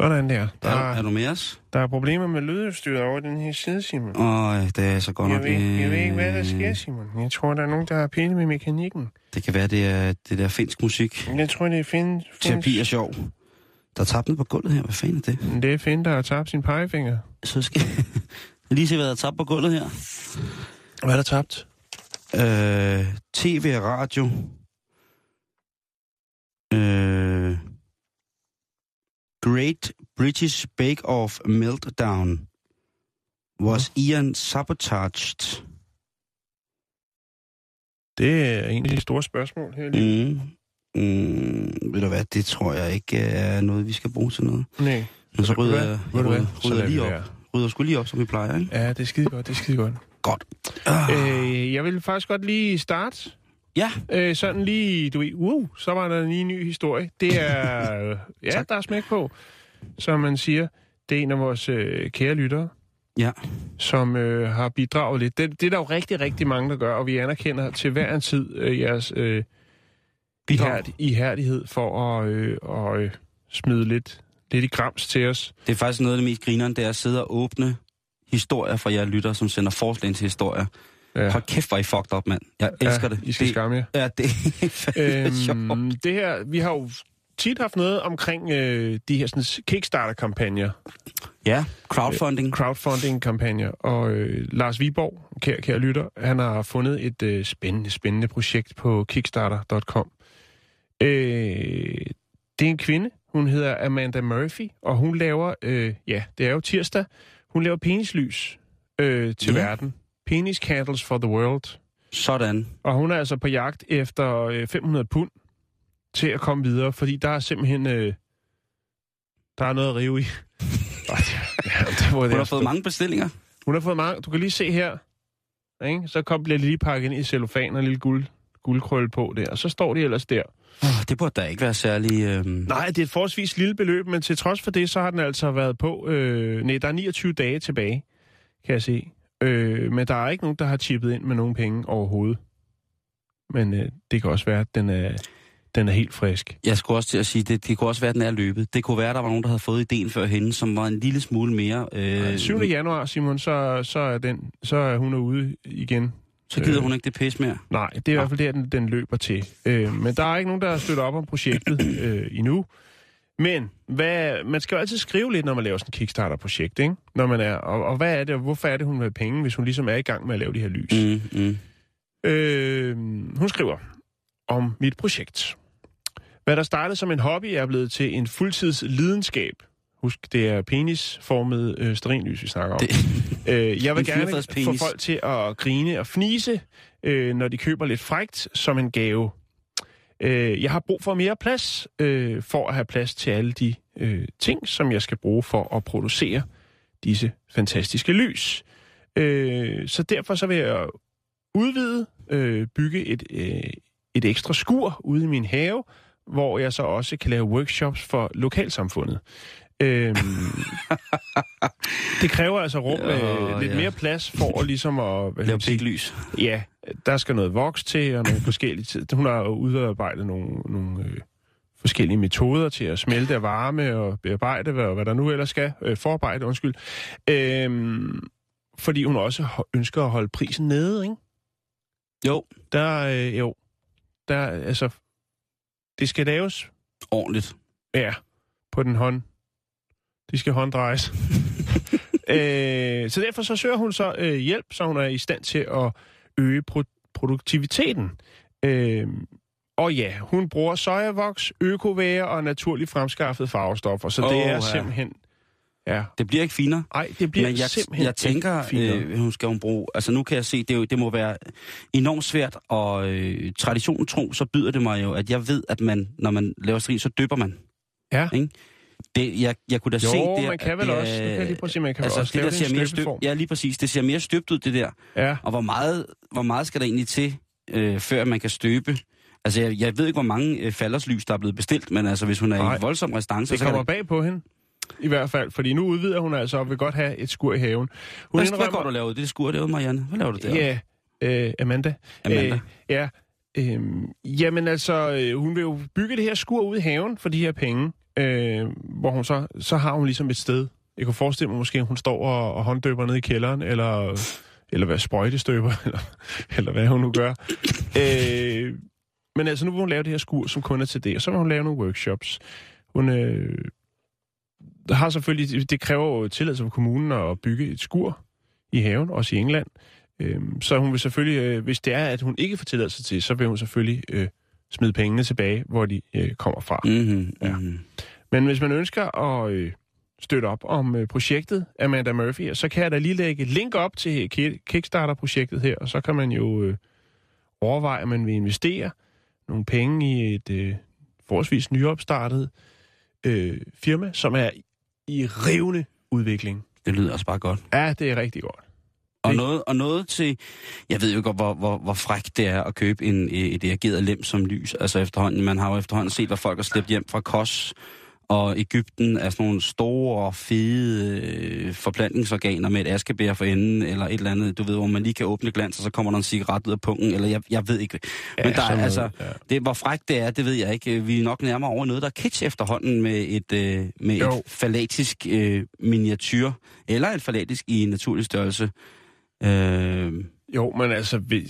Sådan der. Der, Er, er, du med os? der er problemer med lydudstyret over den her side, Simon. Åh, det er så godt Jeg nok... ved, jeg ved ikke, hvad der sker, Simon. Jeg tror, der er nogen, der har pille med mekanikken. Det kan være, det er det der finsk musik. Jeg tror, det er Finn. Terapi er sjov. Der er tabt ned på gulvet her. Hvad fanden er det? Det er Finn, der har tabt sin pegefinger. Så skal jeg lige se, hvad der er tabt på gulvet her. Hvad er der tabt? Øh, TV og radio. Øh, Great British Bake Off Meltdown. Was Ian sabotaged? Det er en af de store spørgsmål her lige. Mm. Mm, ved du hvad, det tror jeg ikke er noget, vi skal bruge til noget. Nej. Men så rydder jeg, jeg rydder, rydder lige op. Rydder sgu lige op, som vi plejer, ikke? Ja, det er skide godt, det er skide godt. Godt. Øh, jeg vil faktisk godt lige starte. Ja, Øh, sådan lige, du ved, uh, så var der lige en ny historie. Det er, øh, ja, Tak. der er smæk på, som man siger. Det er en af vores øh, kære lyttere, ja. som øh, har bidraget lidt. Det, det er der jo rigtig, rigtig mange, der gør, og vi anerkender til hver en tid øh, jeres øh, ihærd, ihærdighed for at øh, og, øh, smide lidt, lidt i grams til os. Det er faktisk noget af det mest grineren, det er at sidde og åbne historier fra jer lytter, som sender forslag til historier. Ja. Hold kæft, hvor I fucked up, mand. Jeg elsker det. I skal det, skamme jer. Ja, det er. Øhm, det her, vi har jo tit haft noget omkring øh, de her sådan, Kickstarter-kampagner. Ja, crowdfunding. crowdfunding-kampagner, og øh, Lars Viborg, kære, kære lytter, han har fundet et øh, spændende, spændende projekt på kickstarter.com. Øh, det er en kvinde, hun hedder Amanda Murphy, og hun laver, øh, ja, det er jo tirsdag, hun laver penislys øh, til Ja. verden. Penis candles for the world. Sådan. Og hun er altså på jagt efter øh, 500 pund til at komme videre, fordi der er simpelthen... Øh, der er noget at rive i. ja, det var det, Hun har jeg fået mange bestillinger. hun har fået mange. Du kan lige se her. Ikke? Så kom, bliver det lige pakket ind i cellofan og en lille guld, guldkrølle på der. Og så står de ellers der. Oh, det burde da ikke være særlig... Øhm... Nej, det er et forholdsvis lille beløb, men til trods for det, så har den altså været på... Øh, nej, der er 29 dage tilbage, kan jeg se. Øh, men der er ikke nogen, der har chippet ind med nogen penge overhovedet. Men øh, det kan også være, at den er, den er helt frisk. Jeg skulle også til at sige, det, det kunne også være, at den er løbet. Det kunne være, at der var nogen, der havde fået ideen før hende, som var en lille smule mere... Øh, 7. januar, Simon, så, så, er den, så er hun ude igen. Så gider øh, hun ikke det pis mere. Nej, det er i hvert fald der, den, den løber til. Øh, men der er ikke nogen, der har støttet op om projektet øh, endnu. Men hvad, man skal jo altid skrive lidt, når man laver sådan et Kickstarter-projekt, ikke? Når man er, og, og hvad er det, og hvorfor er det, hun vil have penge, hvis hun ligesom er i gang med at lave de her lys? Mm. Mm. Øh, hun skriver om mit projekt. Hvad der startede som en hobby, er blevet til en fuldtids lidenskab. Husk, det er penisformet øh, sterinlys, vi snakker om. Det, Øh, jeg vil gerne få folk til at grine og fnise, øh, når de køber lidt frægt som en gave. Øh, jeg har brug for mere plads, øh, for at have plads til alle de øh, ting, som jeg skal bruge for at producere disse fantastiske lys. Øh, så derfor så vil jeg udvide, øh, bygge et, øh, et ekstra skur ude i min have, hvor jeg så også kan lave workshops for lokalsamfundet. Øhm, det kræver altså rum med Åh, lidt ja. mere plads for at ligesom at... Lave sige, piklys. Ja, der skal noget voks til, og nogle forskellige tid. Hun har udarbejdet nogle, nogle øh, forskellige metoder til at smelte af varme og bearbejde, hvad, hvad der nu ellers skal. Øh, forarbejde, undskyld. Øhm, fordi hun også ønsker at holde prisen nede, ikke? Jo, Der, øh, jo, der, altså, det skal laves, ordentligt. ja, på den hånd. De skal hånddrejes. øh, så derfor så søger hun så øh, hjælp, så hun er i stand til at øge pro- produktiviteten. Øh, Og ja, hun bruger sojavoks, økovæger og naturligt fremskaffede farvestoffer, så det er ja. simpelthen... Ja, Det bliver ikke finere. ej, det bliver Men jeg, simpelthen jeg tænker, øh, hun skal hun bruge... Altså nu kan jeg se, det, jo, det må være enormt svært, og øh, traditionen tro, så byder det mig jo, at jeg ved, at man, når man laver strin, så dypper man. Ja. Ikke? Det, jeg, jeg kunne da Jo, se... det, man kan vel det også. Nu kan lige man kan altså, også det, der det ser mere støbt, støbeform. Ja, lige præcis. Det ser mere støbt ud, det der. Ja, Og hvor meget, hvor meget skal der egentlig til, øh, før man kan støbe? Altså, jeg, jeg ved ikke, hvor mange øh, falderslys, der er blevet bestilt, men altså, hvis hun er Nej. i voldsom restance, det så kan kommer det... bag på hende. I hvert fald, fordi nu udvider hun altså og vil godt have et skur i haven. Hun Hvad, hvad går du laver? Det skur derude, Marianne. Hvad laver du der? Ja, øh, Amanda. Amanda. Øh, ja, øh, jamen altså, øh, hun vil jo bygge det her skur ud i haven for de her penge, øh, hvor hun så, så har hun ligesom et sted. Jeg kunne forestille mig måske, at hun står og, og hånddøber ned i kælderen, eller, eller hvad, sprøjtestøber, eller, eller hvad hun nu gør. Øh, men altså, nu vil hun lave det her skur, som kun er til det, og så vil hun lave nogle workshops. Hun øh, har selvfølgelig, det kræver jo tilladelse fra kommunen at bygge et skur i haven, også i England. Øh, så hun vil selvfølgelig, øh, hvis det er, at hun ikke får tilladelse til, så vil hun selvfølgelig øh, smide pengene tilbage, hvor de øh, kommer fra. Mm. Mm-hmm, Ja. mm-hmm. Men hvis man ønsker at øh, støtte op om øh, projektet Amanda Murphy, så kan jeg da lige lægge et link op til Ki- Kickstarter-projektet her, og så kan man jo øh, overveje, at man vil investere nogle penge i et øh, forholdsvis nyopstartet øh, firma, som er i rivende udvikling. Det lyder også bare godt. Ja, det er rigtig godt. Og noget, og noget til... Jeg ved jo godt, hvor, hvor, hvor frækt det er at købe en, et erigeret lem som lys. Altså efterhånden, man har jo efterhånden set, hvad folk har slæbt hjem fra Kos og Ægypten af sådan nogle store, fede øh, forplantningsorganer med et askebær for enden, eller et eller andet, du ved, hvor man lige kan åbne glans, og så kommer der en cigaret ud af pungen, eller jeg, jeg ved ikke. Men der er altså, ja. det, hvor frækt det er, det ved jeg ikke. Vi er nok nærmere over noget, der er kitsch efterhånden med et, øh, med Jo. et falatisk øh, miniatyr, eller et falatisk i naturlig størrelse. Øh, Jo, men altså, hvis,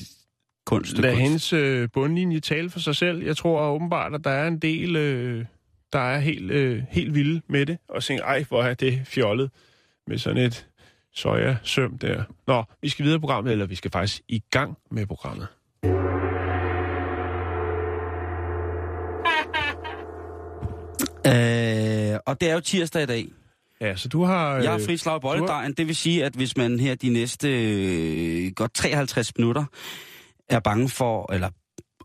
kunst. lad kunst. hendes øh, bundlinje tale for sig selv. Jeg tror åbenbart, at der er en del, øh, der er helt, øh, helt vilde med det, og tænker, ej, hvor er det fjollet med sådan et soja-søm der. Nå, vi skal videre i programmet, eller vi skal faktisk i gang med programmet. Øh, og det er jo tirsdag i dag. Ja, så du har... Jeg har øh, frit slag i har-. Det vil sige, at hvis man her de næste øh, godt 53 minutter er bange for, eller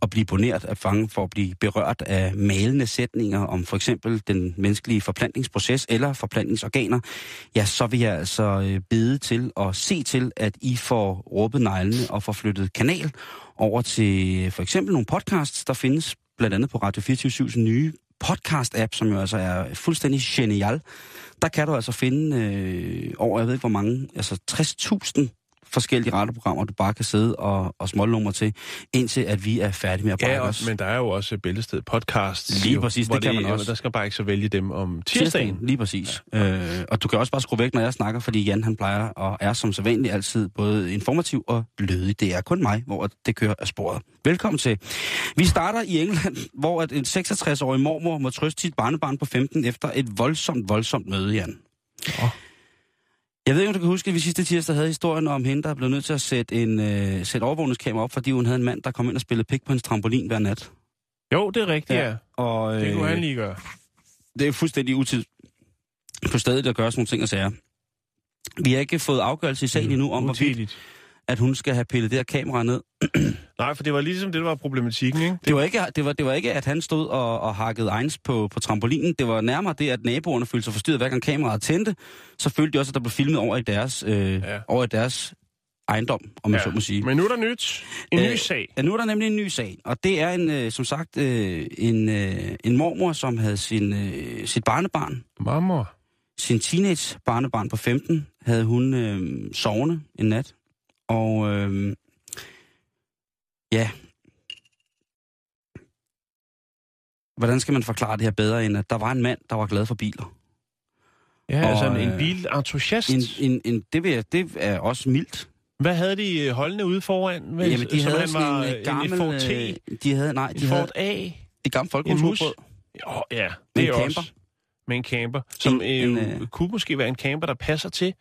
at blive boneret, er bange for at blive berørt af malende sætninger om for eksempel den menneskelige forplantningsproces eller forplantningsorganer, ja, så vil jeg altså øh, bede til og se til, at I får råbet neglene og får flyttet kanal over til for eksempel nogle podcasts, der findes blandt andet på Radio 24 nye podcast-app, som jo altså er fuldstændig genial. Der kan du altså finde øh, over, jeg ved ikke hvor mange, altså 60.000 forskellige radioprogrammer, du bare kan sidde og, og smålumre til, indtil at vi er færdige med at brække Ja, os. men der er jo også Bæltested podcast. Lige jo, præcis, hvor det kan man også. Der skal bare ikke så vælge dem om tirsdagen. Lige præcis. Ja. Øh, og du kan også bare skrue væk, når jeg snakker, fordi Jan han plejer og er som sædvanligt altid både informativ og lødig. Det er kun mig, hvor det kører af sporet. Velkommen til. Vi starter i England, hvor at en 66-årig mormor må trøste sit barnebarn på 15 efter et voldsomt, voldsomt møde, Jan. Åh. Jeg ved ikke, om du kan huske, at vi sidste tirsdag havde historien om hende, der blev nødt til at sætte, en, øh, sætte overvågningskamera op, fordi hun havde en mand, der kom ind og spillede pik på hendes trampolin hver nat. Jo, det er rigtigt, ja. Ja. Og, Det kunne øh, han lige gøre. det er fuldstændig utid på stedet at gøre sådan nogle ting og sager. Vi har ikke fået afgørelse i sagen endnu om, hvorvidt. At hun skal have pillet det her kamera ned. Nej, for det var ligesom det, der var problematikken, ikke? Det var ikke, det var, det var ikke at han stod og, og hakkede egens på, på trampolinen. Det var nærmere det, at naboerne følte sig forstyrret, hver gang kameraet tændte. Så følte de også, at der blev filmet over i deres, øh, Ja. over i deres ejendom, om man ja. så må sige. Men nu er der nyt. En ny Øh, sag. Ja, nu er der nemlig en ny sag, og det er en, øh, som sagt øh, en, øh, en mormor, som havde sin, øh, sit barnebarn Marmor. sin teenage barnebarn på 15 havde hun øh, sovende en nat. Og øh, ja, hvordan skal man forklare det her bedre, end at der var en mand, der var glad for biler? Ja, Og, altså en, en øh, bilentusiast. En, en, en, det, vil jeg, det er også mildt. Hvad havde de øh, holdende ude foran? Hvad, Jamen, de havde sådan var, en, øh, øh, gammel... En Ford T, de havde, nej, en de havde Ford A, et gammelt en folkeskolebrød. Jo, ja, det er en også. camper. Med en camper. Som En- en, en, øh, øh, kunne måske være en camper, der passer til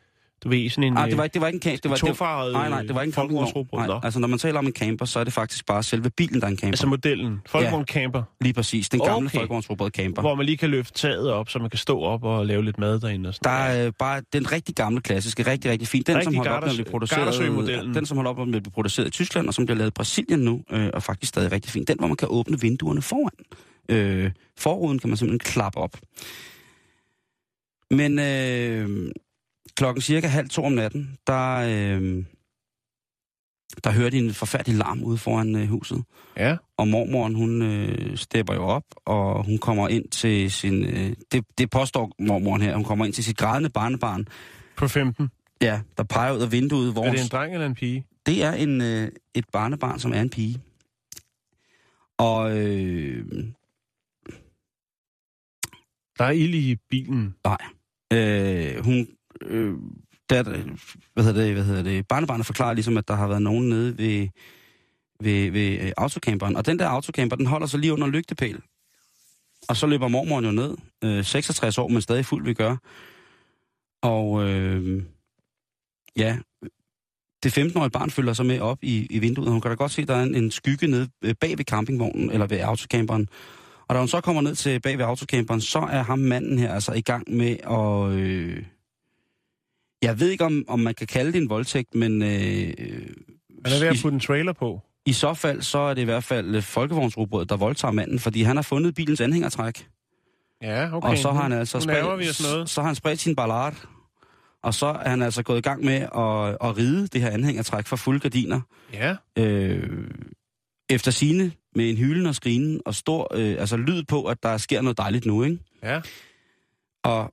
Du ved, sådan en... Nej, det var, ikke- det var ikke en camper. Det var, det, tofarvet, nej, nej, det var ikke en campingvogn. folkevognsrobot, Nej, altså, når man taler om en camper, så er det faktisk bare selve bilen, der er en camper. Altså modellen. Folkevogn camper. Lige præcis. Den gamle Okay. folkevognsrobot camper. Hvor man lige kan løfte taget op, så man kan stå op og lave lidt mad derinde. Og Der sådan. er øh, bare den rigtig gamle klassiske, rigtig, rigtig fin. Den, Rigtig som holdt op med at blive produceret, den, som holdt op med at blive produceret i Tyskland, og som bliver lavet i Brasilien nu, øh, og faktisk stadig rigtig fin. Den, hvor man kan åbne vinduerne foran. Øh, forruden kan man simpelthen klappe op. Men øh, klokken cirka halv to om natten, der, øh, der hørte en forfærdelig larm ude foran øh, huset. Ja. Og mormoren, hun øh, stepper jo op, og hun kommer ind til sin... Øh, det, det påstår mormoren her. Hun kommer ind til sit grædende barnebarn, På 15. ja, der peger ud af vinduet, hvor Er det en dreng eller en pige? det er en, øh, et barnebarn, som er en pige. Og øh, Der er ild i bilen. øh, hun... Øh, der, hvad hedder det, hvad hedder det, barnebarnet forklarer ligesom, at der har været nogen nede ved, ved, ved øh, autocamperen. Og den der autocamper, den holder sig lige under lygtepæl. Og så løber mormoren jo ned, øh, 66 år, men stadig fuld vi gør. Og øh, ja, det 15-årige barn følger sig med op i, i vinduet. Hun kan da godt se, at der er en, en skygge nede øh, bag ved campingvognen, eller ved autocamperen. Og da hun så kommer ned til bag ved autocamperen, så er ham manden her altså i gang med at... Øh, jeg ved ikke, om, om man kan kalde det en voldtægt, men... Øh, er ved at putte en trailer på. I så fald, så er det i hvert fald øh, folkevognsrobotet, der voldtager manden, fordi han har fundet bilens anhængertræk. Ja, okay. Og så har han altså noget. så har han spredt sin ballard, og så er han altså gået i gang med at, at ride det her anhængertræk for fulde gardiner. Ja, Øh, efter sine med en hylen og skrinen og stor øh, altså lyd på, at der sker noget dejligt nu, ikke? ja. Og,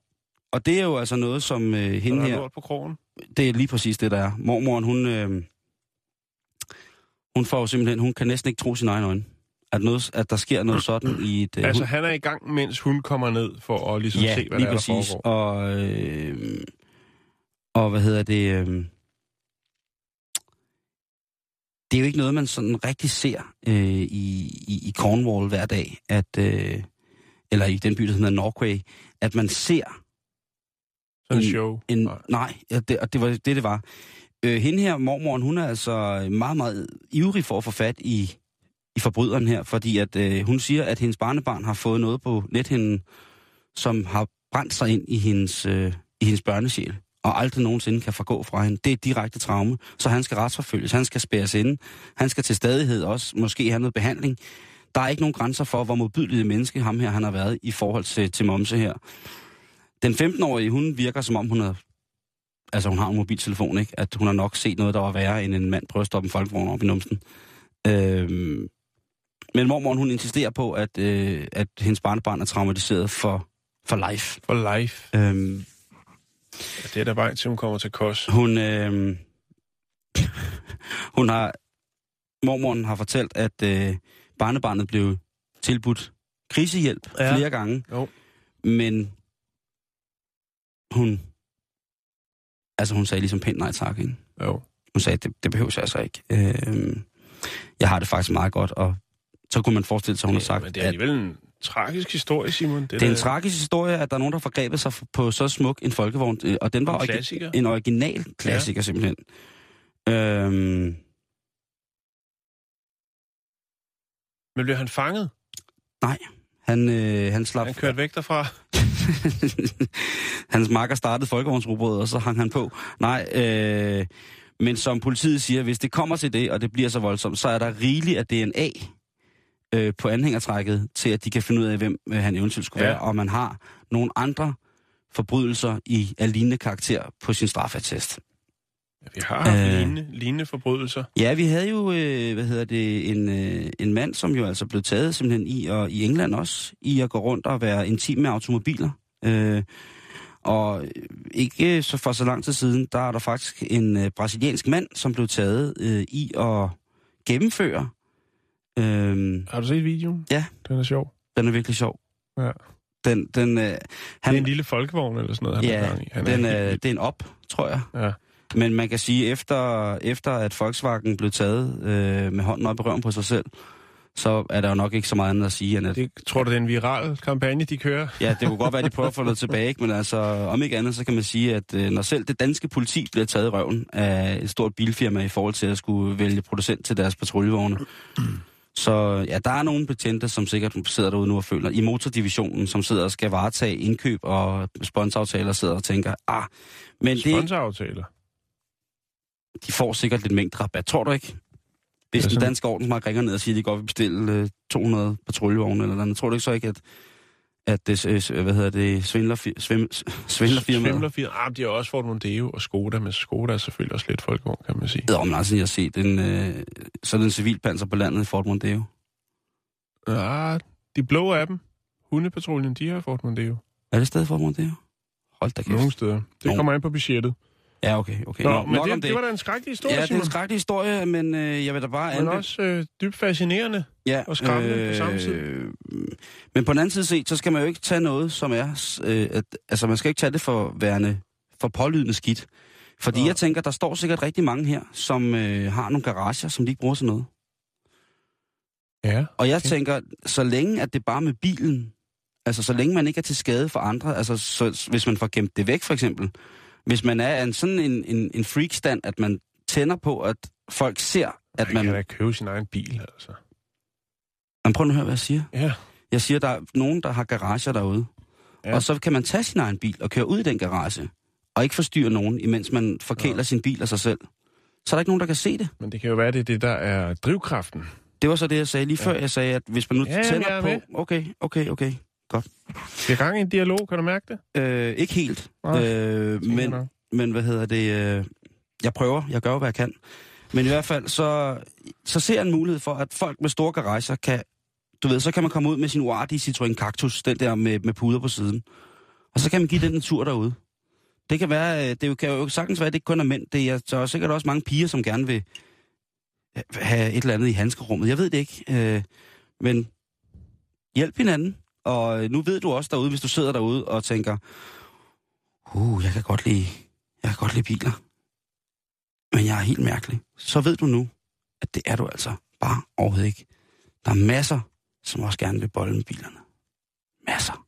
og det er jo altså noget, som øh, hende har her... lort på krogen. Det er lige præcis det, der er. Mormoren, hun, øh, hun får jo simpelthen, hun kan næsten ikke tro sine egne øjne. At, noget, at der sker noget sådan i et... øh, Altså, hun, han er i gang, mens hun kommer ned for at ligesom ja, se, hvad lige der, er, der præcis. foregår. Og, øh, og hvad hedder det... Øh, det er jo ikke noget, man sådan rigtig ser øh, i, i, i Cornwall hver dag, at, øh, eller i den by, der hedder Norquay, at man ser en show. En, Nej. det, og det var det, det var. Øh, hende her, mormoren, hun er altså meget, meget ivrig for at få fat i, i forbryderen her, fordi at øh, hun siger, at hendes barnebarn har fået noget på nethinden, som har brændt sig ind i hendes, øh, i hendes børnesjæl, og aldrig nogensinde kan forgå fra hende. Det er et direkte traume, så han skal retsforfølges, han skal spæres inde, han skal til stadighed også måske have noget behandling. Der er ikke nogen grænser for, hvor modbydeligt menneske ham her han har været i forhold til, til Momse her. Den 15-årige, hun virker som om, hun er altså hun har en mobiltelefon, ikke? At hun har nok set noget, der var værre, end en mand prøver at stoppe en folkevogn op i numsen. Øhm, men mormoren, hun insisterer på, at, øh, at hendes barnebarn er traumatiseret for, for life. For life. Øhm, Ja, det er der vej til, hun kommer til kos. hun, øh, hun har, mormoren har fortalt, at øh, barnebarnet blev tilbudt krisehjælp ja. flere gange. Jo. Men hun, altså hun sagde ligesom pænt nej tak, ikke? Jo. Hun sagde, det, det behøver jeg altså ikke. Øh, jeg har det faktisk meget godt, og så kunne man forestille sig, hun har sagt, men det er alligevel en tragisk historie, Simon. Det, det er en da tragisk historie, at der er nogen, der har forgrebet sig på så smuk en folkevogn, øh, og den var en klassiker. en original klassiker ja. simpelthen. Øhm, Men blev han fanget? han, øh, han slap... Han kørte væk derfra? Hans makker startede folkevognsrobotet, og så hang han på. Nej, øh, men som politiet siger, hvis det kommer til det, og det bliver så voldsomt, så er der rigeligt af DNA øh, på anhængertrækket, til at de kan finde ud af, hvem øh, han eventuelt skulle Ja. være, og man har nogle andre forbrydelser i af lignende karakter på sin strafattest. Vi har haft Øh. lignende, lignende forbrydelser. Ja, vi havde jo, øh, hvad hedder det, en, øh, en mand, som jo altså blev taget simpelthen i, og i England også, i at gå rundt og være intim med automobiler. Øh, og ikke så for så lang tid siden, der er der faktisk en øh, brasiliansk mand, som blev taget øh, i at gennemføre. Øh, Har du set videoen? Ja. Den er sjov. den er virkelig sjov. Ja. Den, den, øh, Han, det er en lille folkevogn eller sådan noget, han ja, er gang i. Han den, helt øh, det er en op, tror jeg. Ja. Men man kan sige, efter, efter at Volkswagen blev taget øh, med hånden op i røven på sig selv, så er der jo nok ikke så meget andet at sige, end at Det tror du, det er en viral kampagne, de kører? Ja, det kunne godt være, at de prøver at få noget tilbage, ikke? men altså, om ikke andet, så kan man sige, at øh, når selv det danske politi bliver taget i røven af et stort bilfirma i forhold til at skulle vælge producent til deres patruljevogne, så ja, der er nogle betjente, som sikkert sidder derude nu og føler, i motordivisionen, som sidder og skal varetage indkøb og sponsoraftaler, sidder og tænker, ah, men det, Sponsoraftaler. De får sikkert lidt mængde rabat, tror du ikke? Hvis Ja, den danske ordensmagt ringer ned og siger, at de godt vil bestille øh, 200 patruljevogne eller noget, tror du ikke så ikke, at, at det, øh, hvad hedder det, svindler, svim, svindlerfirmaet? Svimlerfirma. Ah, de har også Ford Mondeo og Skoda, men Skoda er selvfølgelig også lidt folkevogn, kan man sige. Ja, men altså, jeg har set en, øh, sådan en civilpanser på landet i Fort Mondeo. Ah, de blå af dem. Hundepatruljen, de har Ford Mondeo. Er det stadig Fort Mondeo? Hold da kæft. Nogle steder. Det Nå. kommer an på budgettet. Ja, okay, okay. Nå, Nå, men det, det, det var da en skrækkelig historie, Ja, det er en skrækkelig historie, men øh, jeg vil da bare Men anbe- også øh, dybt fascinerende. ja, og skræmmende på samme tid. Men på den anden side set, så skal man jo ikke tage noget, som er... Øh, at, altså, man skal ikke tage det for værende for pålydende skidt. Fordi Nå. jeg tænker, der står sikkert rigtig mange her, som øh, har nogle garager, som de ikke bruger til noget. Ja. Og jeg Okay. tænker, så længe at det bare med bilen, altså så længe man ikke er til skade for andre, altså så, hvis man får gemt det væk for eksempel, hvis man er en sådan en, en, en freakstand, at man tænder på, at folk ser, at Man kan man... da købe sin egen bil, altså. Man prøver at høre, hvad jeg siger. Ja. Jeg siger, der er nogen, der har garager derude. Ja. Ja. Og så kan man tage sin egen bil og køre ud i den garage, og ikke forstyrre nogen, imens man forkæler Ja. sin bil af sig selv. Så er der ikke nogen, der kan se det. Men det kan jo være, det er det, der er drivkraften. Det var så det, jeg sagde lige før. Jeg sagde, at hvis man nu Ja, tænder er på... Okay, okay, okay. Vi er gang i en dialog, kan du mærke det? Øh, ikke helt. Nej, Øh, men, nok. men hvad hedder det? Øh, jeg prøver. Jeg gør, hvad jeg kan. Men i hvert fald, så, så ser jeg en mulighed for, at folk med store garager kan... Du ved, så kan man komme ud med sin uartige Citroën Cactus, den der med, med puder på siden. Og så kan man give den en tur derude. Det kan være, øh, det kan jo sagtens være, at det ikke kun er mænd. Det er, der er sikkert også mange piger, som gerne vil have et eller andet i handskerummet. Jeg ved det ikke. Øh, men hjælp hinanden. Og nu ved du også derude, hvis du sidder derude og tænker, uh, jeg kan godt lide, jeg kan godt lide biler. Men jeg er helt mærkelig. Så ved du nu, at det er du altså bare overhovedet ikke. Der er masser, som også gerne vil bolle med bilerne. Masser.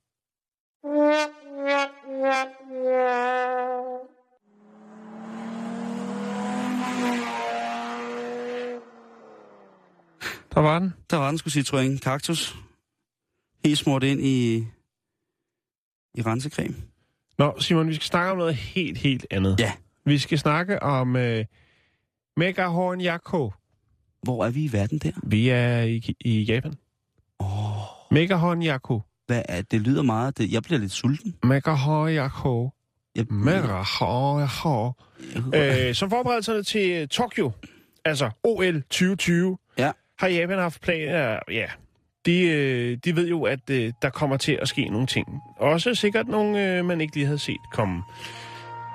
Der var den. Der var den skulle Citroën Cactus. Helt smurt ind i, i rensecreme. Nå, Simon, vi skal snakke om noget helt, helt andet. Ja. Vi skal snakke om øh, Megahorn Yakko. Hvor er vi i verden der? Vi er i, i Japan. Åh, oh, Megahorn Yakko. hvad er, det lyder meget... Det, jeg bliver lidt sulten. Megahorn Yakko. Jeg, Megahorn Yakko. Øh, som forberedelserne til Tokyo, altså OL 2020, Ja. har Japan haft planer. Ja, de, øh, de ved jo, at øh, der kommer til at ske nogle ting. Også sikkert nogle, øh, man ikke lige havde set komme.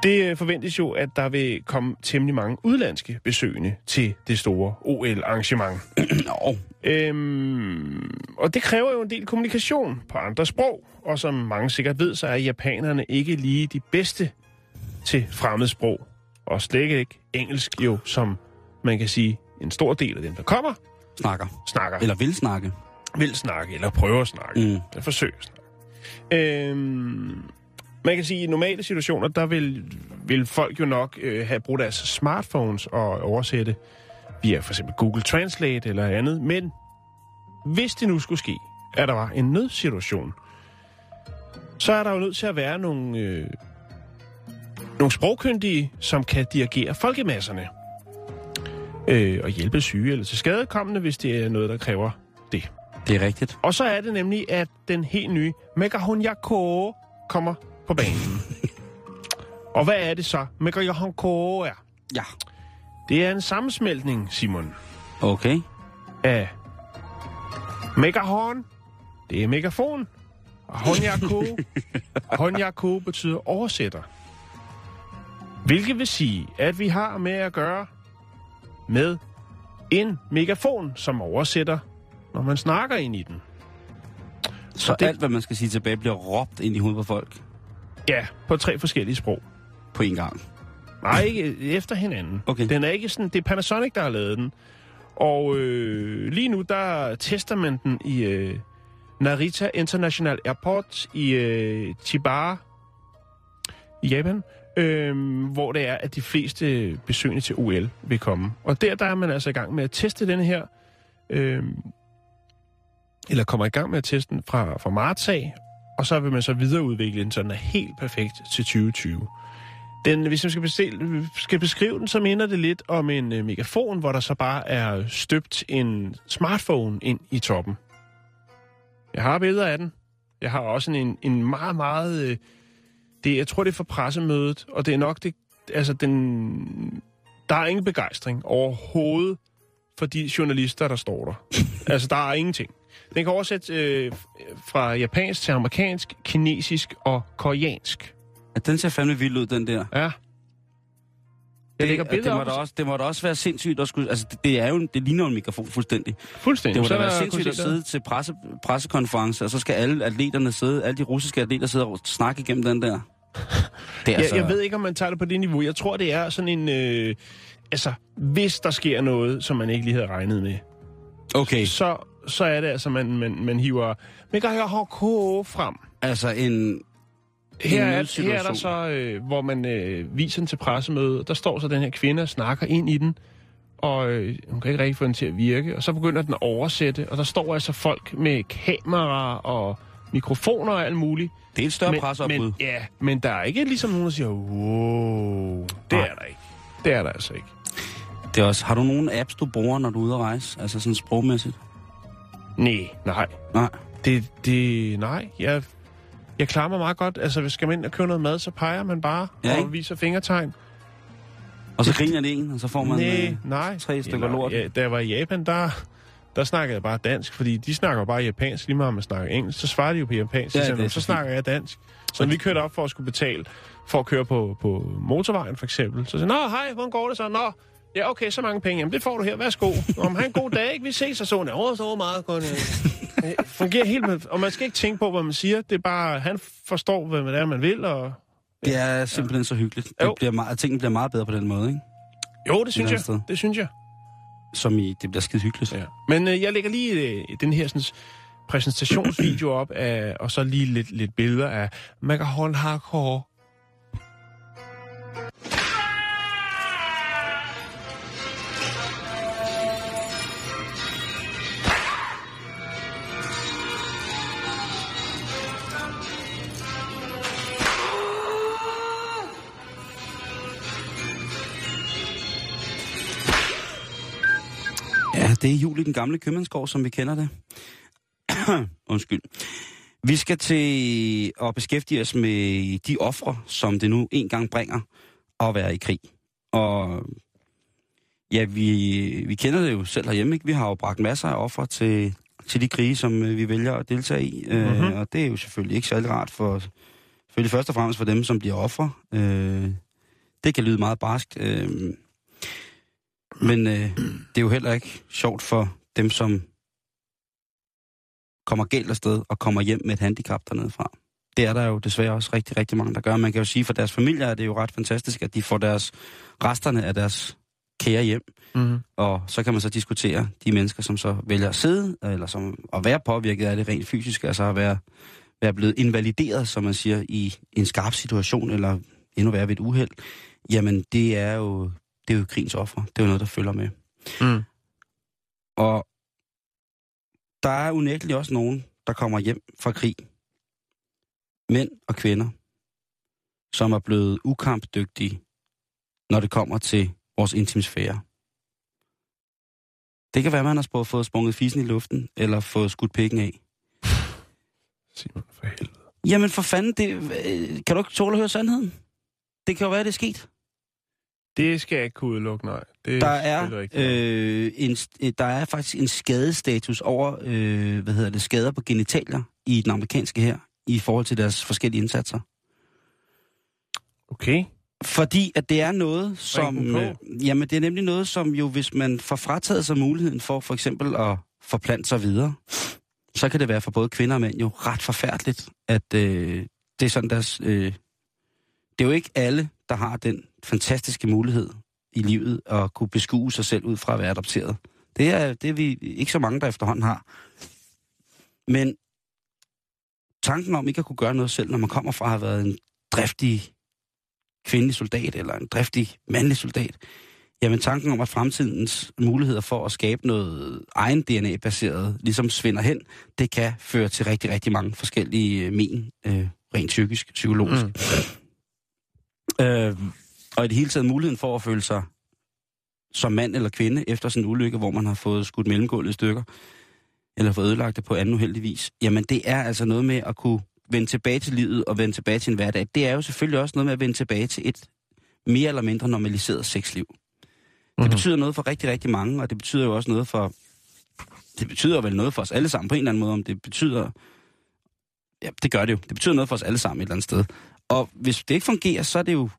Det forventes jo, at der vil komme temmelig mange udlandske besøgende til det store OL-arrangement. Nå, Øhm, og det kræver jo en del kommunikation på andre sprog, og som mange sikkert ved, så er japanerne ikke lige de bedste til fremmedsprog. Og slet ikke engelsk jo, som man kan sige, en stor del af dem, der kommer, snakker. snakker. Eller vil snakke. Vil snakke, eller prøver at snakke. Mm. Eller forsøge at snakke. Øhm, man kan sige, at i normale situationer, der vil, vil folk jo nok øh, have brugt deres smartphones og oversætte via for eksempel Google Translate eller andet. Men hvis det nu skulle ske, at der var en nødsituation, så er der jo nødt til at være nogle, øh, nogle sprogkyndige, som kan dirigere folkemasserne. Øh, og hjælpe syge eller til skadekommende, hvis det er noget, der kræver det. Er rigtigt. Og så er det nemlig, at den helt nye Megahonyako kommer på banen. og hvad er det så, Megahonyako er? Ja. Det er en sammensmeltning, Simon, Okay. af megahorn, det er megafon, og honyako, honyako betyder oversætter. Hvilket vil sige, at vi har med at gøre med en megafon, som oversætter, når man snakker ind i den. Så det- det... alt, hvad man skal sige tilbage, bliver råbt ind i hovedet på folk Ja, på tre forskellige sprog. på en gang. Nej, ikke efter hinanden. Okay. Den er ikke sådan, det er Panasonic, der har lavet den. Og øh, lige nu, der tester man den i øh, Narita International Airport i øh, Chiba i Japan, øh, hvor det er, at de fleste besøgende til OL vil komme. Og der, der er man altså i gang med at teste den her, øh, eller kommer i gang med at teste den fra, fra marts af, og så vil man så videreudvikle den, så den er helt perfekt til 2020. Den, hvis man skal, bestille, skal beskrive den, så minder det lidt om en øh, megafon, hvor der så bare er støbt en smartphone ind i toppen. Jeg har billeder af den. Jeg har også en, en meget, meget... Øh, det, jeg tror, det er for pressemødet, og det er nok det... Altså, den, der er ingen begejstring overhovedet for de journalister, der står der. altså, der er ingenting. Den kan oversætte øh, fra japansk til amerikansk, kinesisk og koreansk. Ja, den ser fandme vild ud, den der. Ja. Jeg Det, lægger det, billeder må op. da også, det må da også være sindssygt at skulle... Altså, det, det, er jo, en- det ligner jo en mikrofon fuldstændig. Fuldstændig. Det må Så da være sindssygt at sidde til presse, pressekonference, og så skal alle atleterne sidde, alle de russiske atleter sidde og snakke igennem den der. Det er Jeg, altså, jeg ved ikke, om man tager det på det niveau. Jeg tror, det er sådan en... Øh, altså, hvis der sker noget, som man ikke lige havde regnet med, Okay, så, så er det altså, man, man, man hiver Megahk frem. altså en... Her er, her er der så, øh, hvor man øh, viser den til pressemødet. Der står så den her kvinde og snakker ind i den, og øh, hun kan ikke rigtig få den til at virke. Og så begynder den at oversætte, og der står altså folk med kamera og mikrofoner og alt muligt. Det er et større presseopbud. men, ja, men der er ikke ligesom nogen, der siger, wow, det Nej. er der ikke. Det er der altså ikke. Det er også, har du nogle apps, du bruger, når du er ude at rejse? Altså sådan sprogmæssigt? Nej, nej. Nej. Det, det, nej, jeg, jeg klarer mig meget godt. Altså, hvis skal man ind og købe noget mad, så peger man bare Ja, og ikke? viser fingertegn. Og så griner det en, og så får man Nej, øh, nej. tre stykker Eller, lort. Ja, da jeg var i Japan, der, der snakkede jeg bare dansk, fordi de snakker bare japansk, lige meget om man snakker engelsk. Så svarer de jo på japansk, Ja, så, så snakker jeg dansk. Så når vi kørte op for at skulle betale for at køre på, på motorvejen, for eksempel, så sagde Nå, hej, hvordan går det så? Nå, ja, okay, så mange penge. Jamen, det får du her. Værsgo. Om han en god dag, ikke? Vi ses, og så hun, åh, så meget godt. øh." Fungerer helt med, og man skal ikke tænke på, hvad man siger. Det er bare, han forstår, hvad det er, man vil, og Det er simpelthen så hyggeligt. Jo. Det bliver meget, tingene bliver meget bedre på den måde, ikke? jo, det synes jeg. sted. Det synes jeg. Som i, det bliver skide hyggeligt. Ja. Men øh, jeg lægger lige øh, den her sådan, præsentationsvideo op, af, og så lige lidt, lidt billeder af Megahorn Hardcore. Det er jul i den gamle købmandsgård, som vi kender det. Undskyld. Vi skal til at beskæftige os med de ofre, som det nu engang bringer at være i krig. Og ja, vi, vi kender det jo selv herhjemme, ikke? Vi har jo bragt masser af ofre til, til de krige, som øh, vi vælger at deltage i. Mm-hmm. Øh, Mhm. og det er jo selvfølgelig ikke særlig rart for, selvfølgelig først og fremmest for dem, som bliver ofre. Øh, det kan lyde meget barskt. Øh, men øh, det er jo heller ikke sjovt for dem, som kommer galt afsted og kommer hjem med et handicap dernede fra. Det er der jo desværre også rigtig, rigtig mange, der gør. Man kan jo sige, for deres familier er det jo ret fantastisk, at de får deres resterne af deres kære hjem. Mm-hmm. Og så kan man så diskutere de mennesker, som så vælger at sidde, eller som at være påvirket af det rent fysisk, altså at være, være blevet invalideret, som man siger, i en skarp situation, eller endnu værre ved et uheld. Jamen, det er jo, det er jo krigens offer. Det er jo noget, der følger med. Mm. Og der er unægteligt også nogen, der kommer hjem fra krig. Mænd og kvinder, som er blevet ukampdygtige, når det kommer til vores intimsfære. Det kan være, man har fået sprunget fisen i luften, eller fået skudt pikken af. Simon, for helvede. Jamen for fanden, det, øh, kan du ikke tåle at høre sandheden? Det kan jo være, det er sket. Det skal jeg ikke kunne udelukke, nej. Det Der er, øh, en, øh, der er faktisk en skadestatus over, øh, hvad hedder det, skader på genitalier i den amerikanske her, i forhold til deres forskellige indsatser. Okay. Fordi at det er noget, som... Øh, jamen, det er nemlig noget, som jo, hvis man får frataget sig muligheden for for eksempel at forplante sig videre, så kan det være for både kvinder og mænd jo ret forfærdeligt, at øh, det er sådan deres... Øh, det er jo ikke alle, der har den fantastiske mulighed i livet at kunne beskue sig selv ud fra at være adopteret. Det er, det er vi ikke så mange, der efterhånden har. Men tanken om ikke at kunne gøre noget selv, når man kommer fra at have været en driftig kvindelig soldat, eller en driftig mandlig soldat, jamen tanken om, at fremtidens muligheder for at skabe noget egen DNA-baseret ligesom svinder hen, det kan føre til rigtig, rigtig mange forskellige øh, men, øh, rent psykisk, psykologisk. Mm. Øh, og i det hele taget muligheden for at føle sig som mand eller kvinde efter sådan en ulykke, hvor man har fået skudt mellemgulvet i stykker, eller fået ødelagt det på anden uheldig vis, jamen det er altså noget med at kunne vende tilbage til livet og vende tilbage til en hverdag. Det er jo selvfølgelig også noget med at vende tilbage til et mere eller mindre normaliseret sexliv. Det Mhm. betyder noget for rigtig, rigtig mange, og det betyder jo også noget for... Det betyder vel noget for os alle sammen på en eller anden måde, om det betyder... Ja, det gør det jo. Det betyder noget for os alle sammen et eller andet sted. Og hvis det ikke fungerer, så er det jo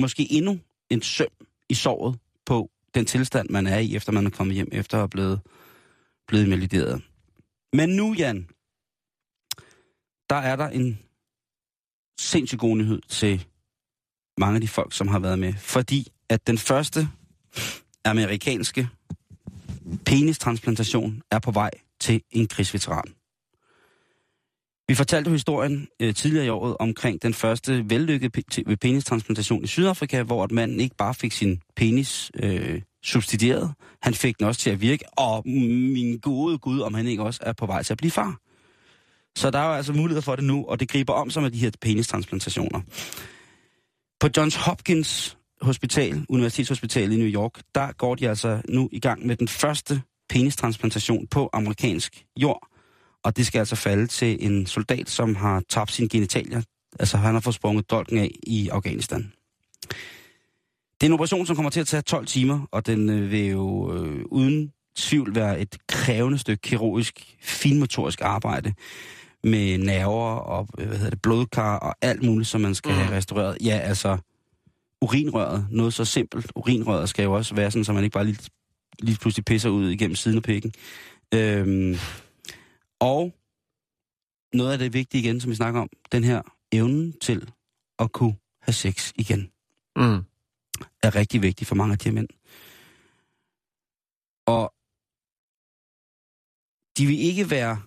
måske endnu en søm i såret på den tilstand, man er i, efter man er kommet hjem, efter at have blevet, blevet invalideret. Men nu, Jan, der er der en sindssygt god nyhed til mange af de folk, som har været med. Fordi at den første amerikanske penistransplantation er på vej til en krigsveteran. Vi fortalte historien øh, tidligere i året omkring den første vellykkede penistransplantation i Sydafrika, hvor at manden ikke bare fik sin penis øh, subsidieret, han fik den også til at virke, og min gode gud, om han ikke også er på vej til at blive far. Så der er jo altså mulighed for det nu, og det griber om sig med de her penistransplantationer. På Johns Hopkins Hospital, Universitetshospital i New York, der går de altså nu i gang med den første penistransplantation på amerikansk jord. Og det skal altså falde til en soldat, som har tabt sine genitalier. Altså han har fået sprunget dolken af i Afghanistan. Det er en operation, som kommer til at tage 12 timer, og den øh, vil jo øh, uden tvivl være et krævende stykke kirurgisk, finmotorisk arbejde med nerver og øh, hvad hedder det, blodkar og alt muligt, som man skal mm. have restaureret. Ja, altså urinrøret, noget så simpelt. Urinrøret skal jo også være sådan, så man ikke bare lige, lige pludselig pisser ud igennem siden af pikken. Øhm, og noget af det vigtige igen, som vi snakker om, den her evnen til at kunne have sex igen, Mm. er rigtig vigtig for mange af de her mænd. Og de vil ikke være,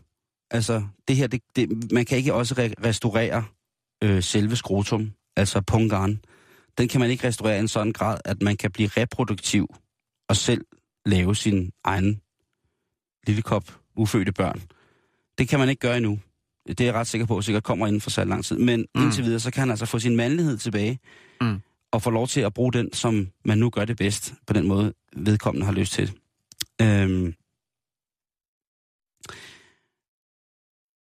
altså det her, det, det, man kan ikke også re- restaurere øh, selve skrotum, altså pungaren. Den kan man ikke restaurere i en sådan grad, at man kan blive reproduktiv og selv lave sin egen lille kop ufødte børn. Det kan man ikke gøre endnu. Det er jeg ret sikker på, sikkert kommer inden for så lang tid. Men mm. indtil videre, så kan han altså få sin mandlighed tilbage, Mm. og få lov til at bruge den, som man nu gør det bedst, på den måde vedkommende har lyst til. Øhm.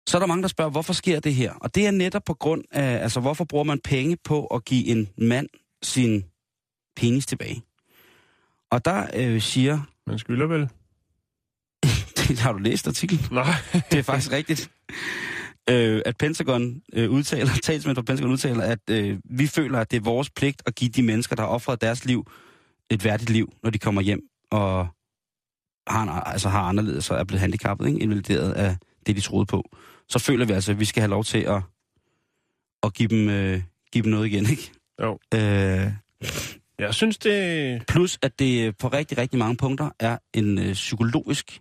Så er der mange, der spørger, hvorfor sker det her? Og det er netop på grund af, altså hvorfor bruger man penge på at give en mand sin penis tilbage? Og der øh, siger, Man skylder vel? Det har du læst artiklen, Nej. det er faktisk rigtigt, øh, at Pentagon øh, udtaler, talsmænd fra Pentagon udtaler, at øh, vi føler, at det er vores pligt at give de mennesker, der har offret deres liv, et værdigt liv, når de kommer hjem og har, en, altså har anderledes og er blevet handicappet, ikke? invalideret af det, de troede på. Så føler vi altså, at vi skal have lov til at, at give, dem, øh, give dem noget igen. Ikke? Jo. Øh, Jeg synes, det... plus, at det på rigtig, rigtig mange punkter er en øh, psykologisk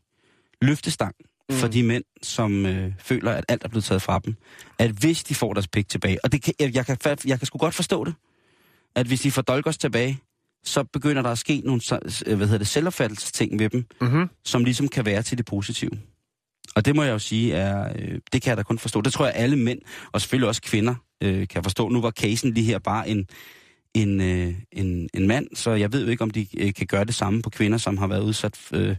løftestang mm. for de mænd, som øh, føler, at alt er blevet taget fra dem. At hvis de får deres pik tilbage, og det kan, jeg, jeg, kan, jeg kan sgu godt forstå det, at hvis de får dolkers tilbage, så begynder der at ske nogle øh, hvad hedder det, selvopfattelsesting ved dem, Mm-hmm. som ligesom kan være til det positive. Og det må jeg jo sige, er, øh, det kan jeg da kun forstå. Det tror jeg alle mænd, og selvfølgelig også kvinder, øh, kan forstå. Nu var casen lige her bare en, en, øh, en, en mand, så jeg ved jo ikke, om de øh, kan gøre det samme på kvinder, som har været udsat øh,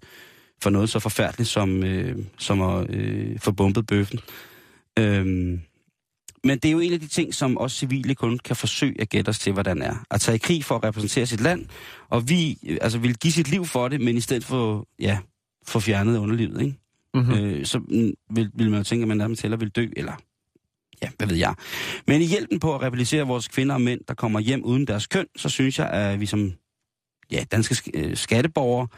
for noget så forfærdeligt som, øh, som at øh, få bumpet bøffen. Øhm, men det er jo en af de ting, som også civile kun kan forsøge at gætte os til, hvordan er. At tage i krig for at repræsentere sit land, og vi øh, altså, vil give sit liv for det, men i stedet for, ja, få fjernet underlivet, ikke? Mm-hmm. Mm. Øh, så mm, vil, vil man jo tænke, at man nærmest hellere vil dø, eller ja, hvad ved jeg. Men i hjælpen på at rehabilitere vores kvinder og mænd, der kommer hjem uden deres køn, så synes jeg, at vi som ja, danske sk- øh, skatteborgere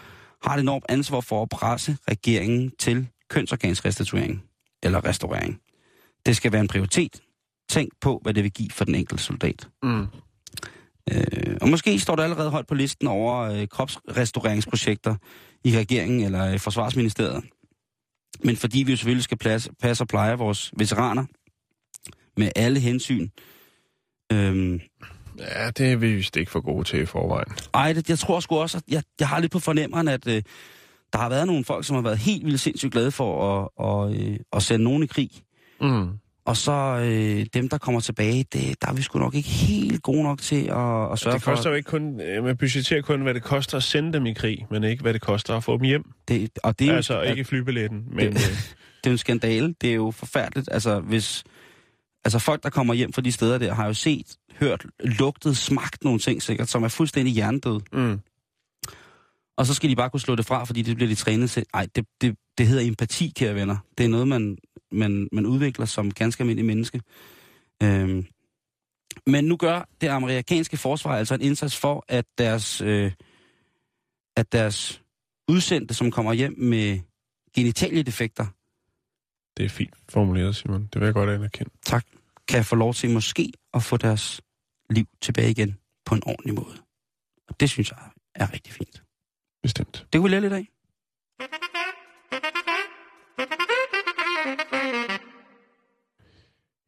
har et enormt ansvar for at presse regeringen til kønsorgansrestituering eller restaurering. Det skal være en prioritet. Tænk på, hvad det vil give for den enkelte soldat. Mm. Øh, og måske står det allerede højt på listen over øh, kropsrestaureringsprojekter i regeringen eller øh, Forsvarsministeriet. Men fordi vi jo selvfølgelig skal passe, passe og pleje vores veteraner med alle hensyn. Øhm, Ja, det er vi vist ikke for gode til i forvejen. ej, det, jeg tror sgu også, at jeg, jeg har lidt på fornemmeren, at øh, der har været nogle folk, som har været helt vildt sindssygt glade for at, og, øh, at sende nogen i krig. Mm. Og så øh, dem, der kommer tilbage, det, der er vi sgu nok ikke helt gode nok til at, at sørge Det koster for... jo ikke kun, øh, man budgetterer kun, hvad det koster at sende dem i krig, men ikke, hvad det koster at få dem hjem. Det, og det er, jo, Altså ikke flybilletten, men... Det- øh, det er jo en skandale. Det er jo forfærdeligt. Altså, hvis, altså folk, der kommer hjem fra de steder der, har jo set, hørt, lugtet, smagt nogle ting sikkert, som er fuldstændig hjernedøde. mm. Og så skal de bare kunne slå det fra, fordi det bliver de trænet til. Ej, det, det, det hedder empati, kære venner. Det er noget, man, man, man udvikler som ganske almindelig menneske. Øhm. Men nu gør det amerikanske forsvar altså en indsats for, at deres, øh, at deres udsendte, som kommer hjem med genitaliedefekter, Det er fint formuleret, Simon. Det vil jeg godt anerkende. tak, kan få lov til måske at få deres liv tilbage igen på en ordentlig måde. Og det synes jeg er rigtig fint. Bestemt. Det kunne vi lære lidt af.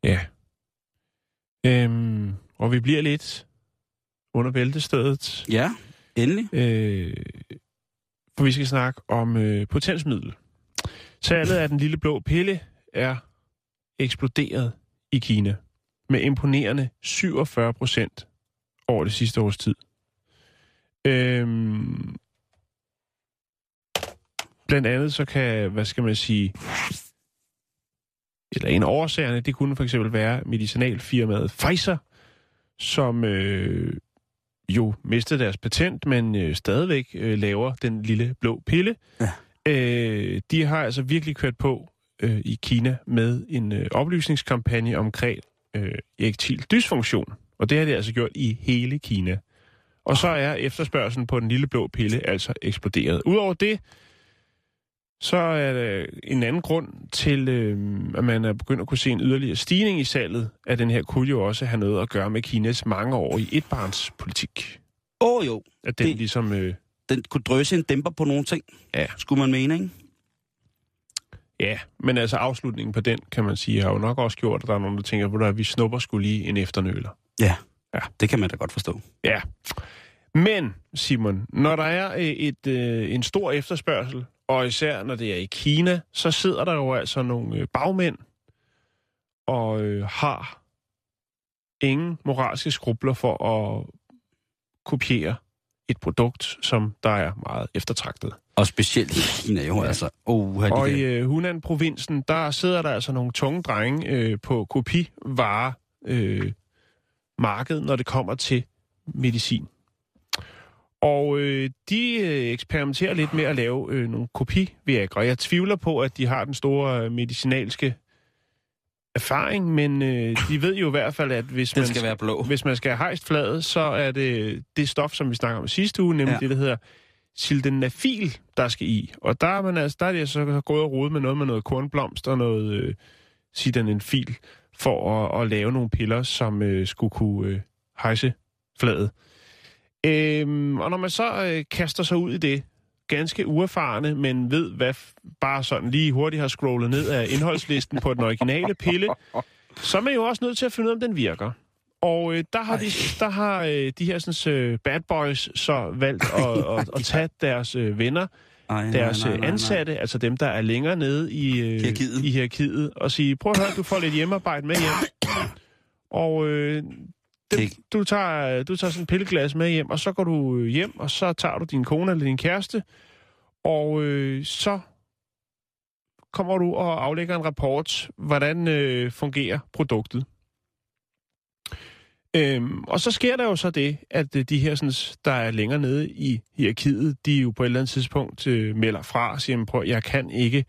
Ja. Øhm, og vi bliver lidt under bæltestedet. Ja, endelig. Øh, for vi skal snakke om øh, potensmiddel. Tallet af den lille blå pille er eksploderet i Kina med imponerende 47 procent over det sidste års tid. Øhm, blandt andet så kan, hvad skal man sige, eller en af årsagerne, det kunne for eksempel være medicinalfirmaet Pfizer, som øh, jo mistede deres patent, men øh, stadigvæk øh, laver den lille blå pille. Ja. Øh, de har altså virkelig kørt på øh, i Kina med en øh, oplysningskampagne omkring øh, erektil dysfunktion. Og det har de altså gjort i hele Kina. Og så er efterspørgselen på den lille blå pille altså eksploderet. Udover det, så er der en anden grund til, øh, at man er begyndt at kunne se en yderligere stigning i salget af den her, kunne jo også have noget at gøre med Kinas mangeårige etbarnspolitik. Åh oh, jo, At den Det- ligesom... Øh, den kunne drøse en dæmper på nogle ting. Ja. Skulle man mene, ikke? ja, men altså afslutningen på den, kan man sige, har jo nok også gjort, at der er nogen, der tænker, at vi snupper skulle lige en efternøler. Ja. Ja. Det kan man da godt forstå. Ja. Men, Simon, når der er øh, et, øh, en stor efterspørgsel, og især når det er i Kina, så sidder der jo altså nogle øh, bagmænd og øh, har ingen moralske skrubler for at kopiere et produkt, som der er meget eftertragtet. Og specielt i Kina jo, Ja. altså. Oh, de Og i der. øh, Hunan-provinsen, der sidder der altså nogle tunge drenge øh, på kopivare øh, markedet, når det kommer til medicin. Og øh, de øh, eksperimenterer lidt med at lave øh, nogle kopiviagra. Jeg tvivler på, at de har den store øh, medicinalske erfaring, men øh, de ved jo i hvert fald, at hvis Den man skal være blå. hvis man skal have hejst fladet, så er det det stof, som vi snakker om sidste uge, nemlig ja. Det, der hedder sildenafil, der skal i. Og der er, man altså, der er det så gået og rode med noget med noget kornblomst og noget øh, sildenafil, for at, at lave nogle piller, som øh, skulle kunne øh, hejse fladet. Øhm, og når man så øh, kaster sig ud i det, ganske uerfarne, men ved, hvad bare sådan lige hurtigt har scrollet ned af indholdslisten på den originale pille, så er man jo også nødt til at finde ud af, om den virker. Og øh, der har, de, der har øh, de her sådan, øh, bad boys så valgt at, at, at tage deres øh, venner, Ej, deres øh, ansatte, altså dem, der er længere nede i, øh, Hierarkiet. i hierarkiet, og sige, prøv at høre, du får lidt hjemmearbejde med hjem. Og øh, Kig. du, tager, du tager sådan en pilleglas med hjem, og så går du øh, hjem, og så tager du din kone eller din kæreste, og øh, så kommer du og aflægger en rapport, hvordan øh, fungerer produktet. Øhm, og så sker der jo så det, at øh, de her, sådan, der er længere nede i hierarkiet, de jo på et eller andet tidspunkt øh, melder fra og siger, prøv, jeg kan ikke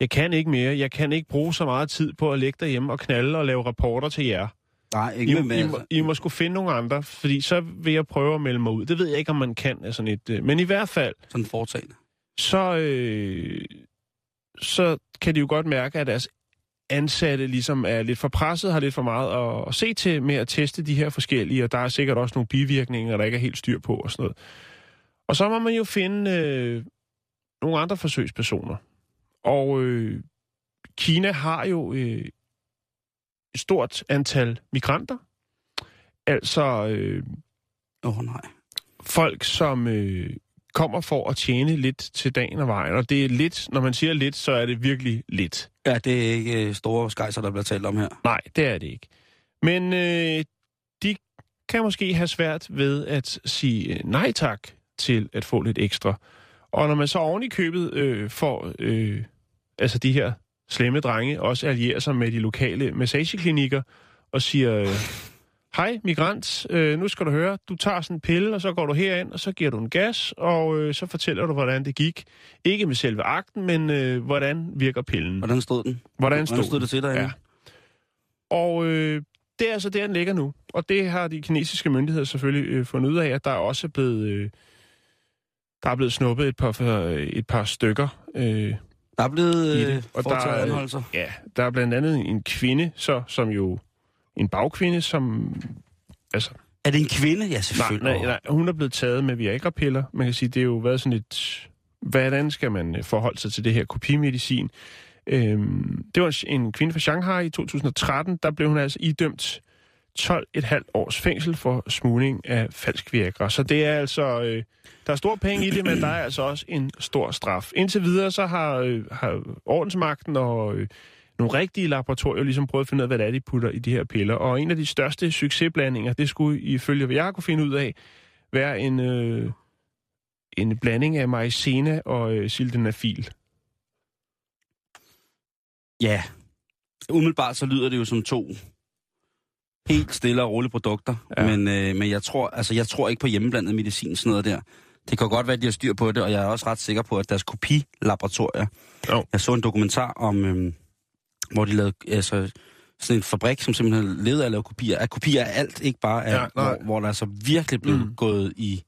jeg kan ikke mere. Jeg kan ikke bruge så meget tid på at lægge derhjemme og knalde og lave rapporter til jer. Nej, I, ikke med, I, med, må, I må skulle finde nogle andre, fordi så vil jeg prøve at melde mig ud. Det ved jeg ikke, om man kan af sådan et... Øh, men i hvert fald, sådan foretagende. så, øh, så kan de jo godt mærke, at deres ansatte ligesom er lidt for presset, har lidt for meget at, at se til med at teste de her forskellige, og der er sikkert også nogle bivirkninger, der ikke er helt styr på og sådan noget. Og så må man jo finde øh, nogle andre forsøgspersoner. Og øh, Kina har jo øh, et stort antal migranter, altså øh, oh, nej. folk, som øh, kommer for at tjene lidt til dagen og vejen. Og det er lidt, når man siger lidt, så er det virkelig lidt. Ja, det er ikke øh, store skejser, der bliver talt om her. Nej, det er det ikke. Men øh, de kan måske have svært ved at sige øh, nej tak til at få lidt ekstra. Og når man så oven i købet øh, får øh, altså de her slemme drenge også allierer sig med de lokale massageklinikker og siger, øh, hej migrant, øh, nu skal du høre, du tager sådan en pille, og så går du herind, og så giver du en gas, og øh, så fortæller du, hvordan det gik. Ikke med selve akten, men øh, hvordan virker pillen. Hvordan stod den? Hvordan stod, Hvordan stod det til derinde? Ja. Og øh, det er altså der, den ligger nu. Og det har de kinesiske myndigheder selvfølgelig øh, fundet ud af, at der er også blevet, øh, der er blevet snuppet et par, øh, et par stykker. Øh, Der er blevet øh, det. Og der er- anholdelser. ja, der er blandt andet en kvinde, så, som jo en bagkvinde, som... Altså, Er det en kvinde? Ja, nej, selvfølgelig. nej, nej, hun er blevet taget med Viagra-piller. Man kan sige, det er jo været sådan et... Hvordan skal man øh, forholde sig til det her kopimedicin? Øhm, det var en kvinde fra Shanghai i 2013. Der blev hun altså idømt 12,5 års fængsel for smugling af falsk Viagra. Så det er altså... Øh, der er stor penge i det, men der er altså også en stor straf. Indtil videre så har, øh, har ordensmagten og øh, nogle rigtige laboratorier ligesom prøvet at finde ud af, hvad det er, de putter i de her piller. Og en af de største succesblandinger, det skulle ifølge, hvad jeg kunne finde ud af, være en, øh, en blanding af maizena og øh, sildenafil. Ja. Umiddelbart så lyder det jo som to helt stille og rolige produkter. Ja. Men, øh, men jeg tror, altså, jeg tror ikke på hjemmeblandet medicin, sådan noget der. Det kan godt være, at de har styr på det, og jeg er også ret sikker på, at deres kopilaboratorier... Jo. Jeg så en dokumentar om, øhm, hvor de lavede altså, sådan en fabrik, som simpelthen levede af at lave kopier. Af kopier af alt, ikke bare af, Ja, nej. hvor, hvor der altså virkelig blev mm. gået i,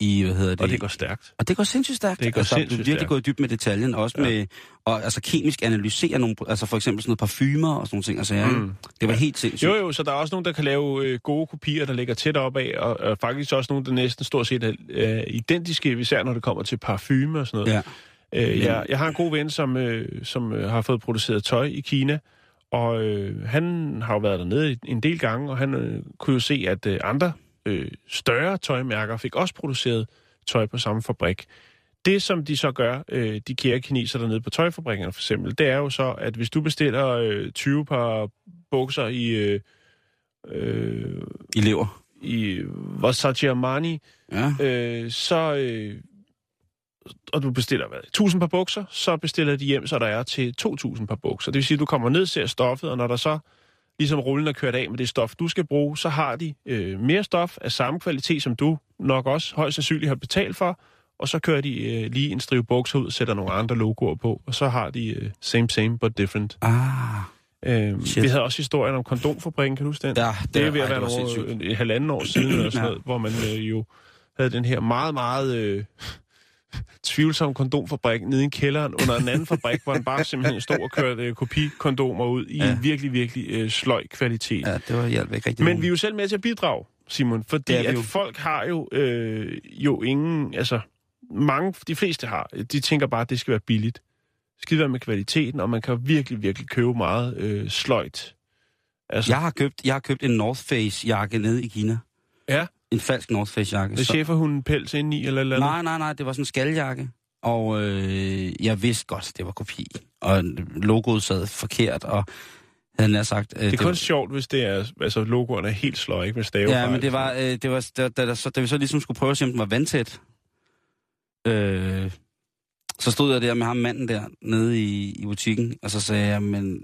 i, hvad hedder det? Og det går stærkt. Og det går sindssygt stærkt. Det går altså, sindssygt du virkelig stærkt. gået i dyb med detaljen, også Ja. ja. med og, altså, kemisk analysere nogle, altså for eksempel sådan noget parfumer og sådan nogle ting. Altså, ja, Mm. Det var helt sindssygt. Jo, jo, så der er også nogen, der kan lave øh, gode kopier, der ligger tæt op af, og, og faktisk også nogen, der næsten stort set er øh, identiske, især når det kommer til parfume og sådan noget. Ja. Øh, jeg, jeg har en god ven, som, øh, som øh, har fået produceret tøj i Kina, og øh, han har jo været dernede en del gange, og han øh, kunne jo se, at øh, andre øh, større tøjmærker fik også produceret tøj på samme fabrik. Det, som de så gør, øh, de kære kineser dernede på tøjfabrikkerne for eksempel, det er jo så, at hvis du bestiller øh, 20 par bukser i, øh, øh, Elever. i Versace Armani, Ja. øh, så... Øh, og du bestiller hvad, 1000 par bukser, så bestiller de hjem, så der er til 2000 par bukser. Det vil sige, at du kommer ned, ser stoffet, og når der så ligesom rullen er kørt af med det stof, du skal bruge, så har de øh, mere stof af samme kvalitet, som du nok også højst sandsynligt har betalt for, og så kører de øh, lige en strive bukser ud, sætter nogle andre logoer på, og så har de øh, same, same, but different. Ah. Øh, Shit. vi havde også historien om kondomfabrikken, kan du huske den? Ja, Det er ved at være det nogle, halvanden år siden, eller sådan noget, hvor man øh, jo havde den her meget, meget øh, tvivlsom kondomfabrik nede i kælderen under en anden fabrik, hvor han bare simpelthen stod og kørte øh, kopikondomer ud i Ja. en virkelig, virkelig øh, sløj kvalitet. Ja, det var hjælp ikke rigtig Men nogen. vi er jo selv med til at bidrage, Simon, fordi vi at jo. folk har jo, øh, jo ingen, altså mange, de fleste har, de tænker bare, at det skal være billigt. Det skal være med kvaliteten, og man kan virkelig, virkelig købe meget øh, sløjt. Altså, Jeg har købt, jeg har købt en North Face jakke nede i Kina. Ja. En falsk North Face jakke. Med cheferhunden pels ind i, eller eller? Nej, nej, nej, det var sådan en skaljakke. Og øh, jeg vidste godt, det var kopi. Og logoet sad forkert, og havde nær sagt... Øh, Det er kun var, sjovt, hvis det er, altså logoerne er helt sløje, ikke med stavefejl. Ja, men det var, øh, det var da, da, da, så, da vi så ligesom skulle prøve at se, om den var vandtæt. Øh, så stod jeg der med ham manden der nede i, i butikken, og så sagde jeg, men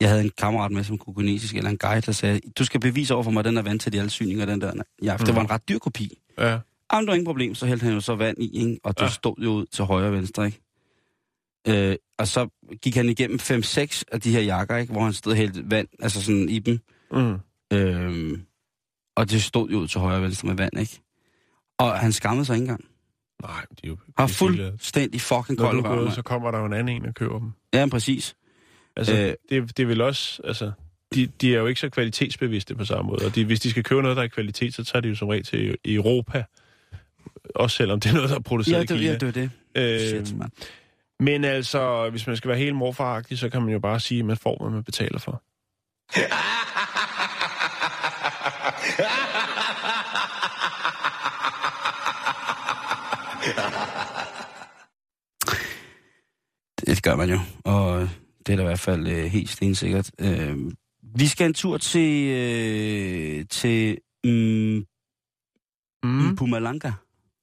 jeg havde en kammerat med, som kunne kinesisk, eller en guide, der sagde, du skal bevise over for mig, den er vandtæt i alle syninger, den der. Ja, for det var en ret dyr kopi. Ja. Jamen, der var ingen problem, så hældte han jo så vand i, ikke? og det Ja. stod jo ud til højre og venstre, ikke? Øh, og så gik han igennem 5-6 af de her jakker, ikke? hvor han stod og hældte vand altså sådan i dem. Mm. Øh, og det stod jo ud til højre og venstre med vand, ikke? Og han skammede sig ikke engang. Nej, det er jo... Pisseglade. fuldstændig fucking kold røv, så kommer der jo en anden en og køber dem. Ja, præcis. Altså, Øh. det, det vel også... Altså, de, de er jo ikke så kvalitetsbevidste på samme måde. Og de, hvis de skal købe noget, der er kvalitet, så tager de jo som regel til Europa. Også selvom det er noget, der er produceret Ja, i det, Kina. ja, det er det. Øh, Shit, men altså, hvis man skal være helt morfaragtig, så kan man jo bare sige, at man får, hvad man betaler for. Det gør man jo, og det er da i hvert fald øh, helt stensikkert. Øh, vi skal en tur til, øh, til mm, Mm. Mpumalanga.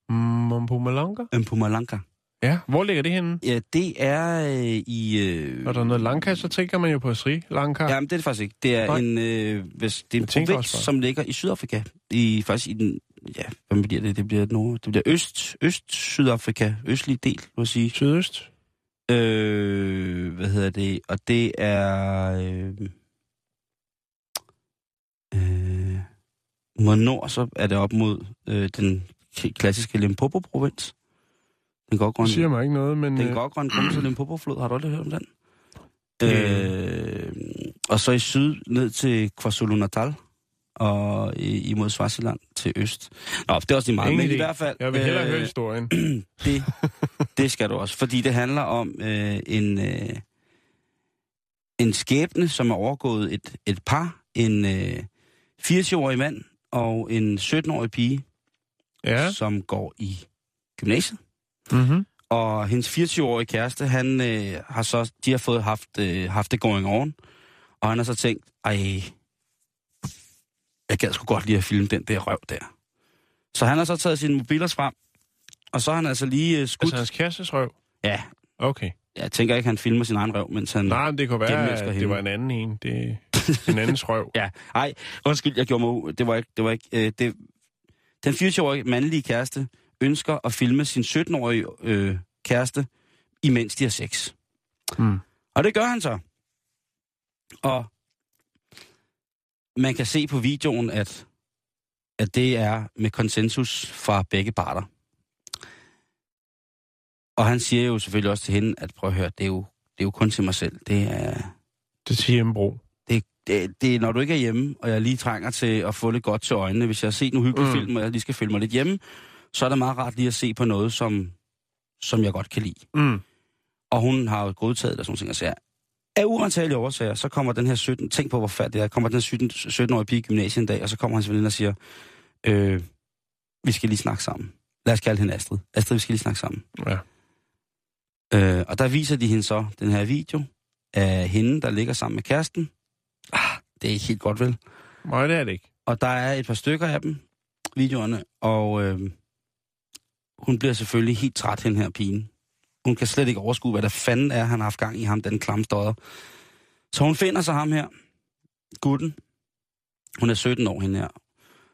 Mm, Mpumalanga? Mpumalanga. Ja, hvor ligger det henne? Ja, det er øh, i... Øh, Når der er noget Lanka, så tænker man jo på Sri Lanka. Jamen, det er det faktisk ikke. Det er Nej. en, øh, hvis, det er en provins, som ligger i Sydafrika. I, faktisk i den... Ja, hvad bliver det? Det bliver, nord, det bliver øst, øst Sydafrika. Østlig del, må jeg sige. Sydøst? Øh, hvad hedder det? Og det er... Øh, øh, mod nord, så er det op mod øh, den klassiske Limpopo-provins. Den går Det grønne, siger mig ikke noget, men... den øh, går grønne grund til Limpopo-flod. Har du aldrig hørt om den? Øh. Øh, og så i syd ned til KwaZulu-Natal og i, imod Swaziland til øst. Nå, det er også lige meget. Ingen Men i hvert fald... Jeg vil hellere øh, høre historien. det, det skal du også, fordi det handler om øh, en, øh, en skæbne, som er overgået et, et par, en øh, 80-årig mand og en 17-årig pige, Ja. som går i gymnasiet. Mm-hmm. Og hendes 80-årige kæreste, han øh, har så, de har fået haft, øh, haft det going on, og han har så tænkt, ej, jeg gad sgu godt lige at filme den der røv der. Så han har så taget sine mobiler frem, og så har han altså lige øh, skudt... Altså hans kærestes røv? Ja, Okay. jeg tænker ikke, han filmer sin egen røv, mens han... Nej, men det kunne være, at det hende. var en anden en. Det en andens røv. Ja, ej, undskyld, jeg gjorde mig. Det var ikke... Det var ikke øh, det... Den 80-årige mandlige kæreste ønsker at filme sin 17-årige øh, kæreste, imens de har sex. Mm. Og det gør han så. Og man kan se på videoen, at, at det er med konsensus fra begge parter. Og han siger jo selvfølgelig også til hende, at prøv at høre, det er jo, det er jo kun til mig selv. Det er, Det siger hjemmebro. det, det, det er, når du ikke er hjemme, og jeg lige trænger til at få lidt godt til øjnene. Hvis jeg har set en uhyggelig Mm. mm. film, og jeg lige skal følge mig lidt hjemme, så er det meget rart lige at se på noget, som, som jeg godt kan lide. Mm. Og hun har jo godtaget det og sådan nogle ting, og siger, af uantagelige årsager, så kommer den her 17, tænk på hvor færdig det er, kommer den her 17, 17-årige pige i gymnasiet en dag, og så kommer hans veninde og siger, øh, vi skal lige snakke sammen. Lad os kalde hende Astrid. Astrid, vi skal lige snakke sammen. Ja. Øh, og der viser de hende så den her video af hende, der ligger sammen med kæresten. Ah, det er ikke helt godt, vel? Nej, det er det ikke. Og der er et par stykker af dem, videoerne, og øh, hun bliver selvfølgelig helt træt, den her pigen. Hun kan slet ikke overskue, hvad der fanden er, han har haft gang i ham, den klamme stodder. Så hun finder sig ham her, gutten. Hun er 17 år, hende her.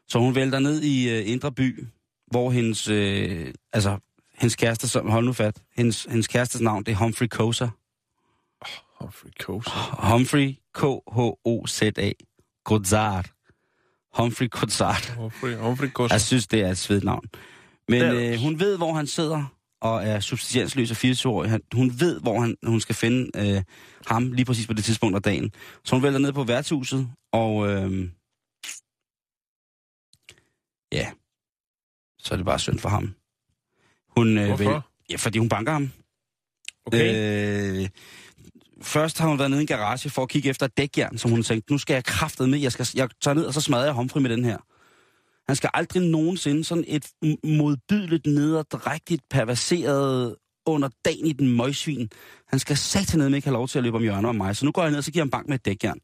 Så hun vælter ned i øh, Indre By, hvor hendes, øh, altså, hendes kæreste, som, hold nu fat, hendes, hendes kærestes navn, det er Humphrey Kosa. Humphrey Coast. Humphrey, K-H-O-Z-A, Gozard. Humphrey Gozard. Humphrey, Humphrey Coast. Jeg synes, det er et svedt navn. Men øh, hun ved, hvor han sidder og er substansløs og 80 år. Han, hun ved, hvor han, hun skal finde øh, ham lige præcis på det tidspunkt af dagen. Så hun vælter ned på værtshuset, og øh, ja, så er det bare synd for ham. Hun, øh, Hvorfor? Vil, ja, fordi hun banker ham. Okay. Øh, først har hun været nede i en garage for at kigge efter et dækjern, som hun tænkte, nu skal jeg kraftet med, jeg, skal, jeg tager ned, og så smadrer jeg Humphrey med den her. Han skal aldrig nogensinde sådan et modbydeligt, nederdrægtigt, perverseret under dagen i den møgsvin. Han skal satan ikke have lov til at løbe om hjørnet om mig. Så nu går jeg ned, og så giver han bank med et dækjern.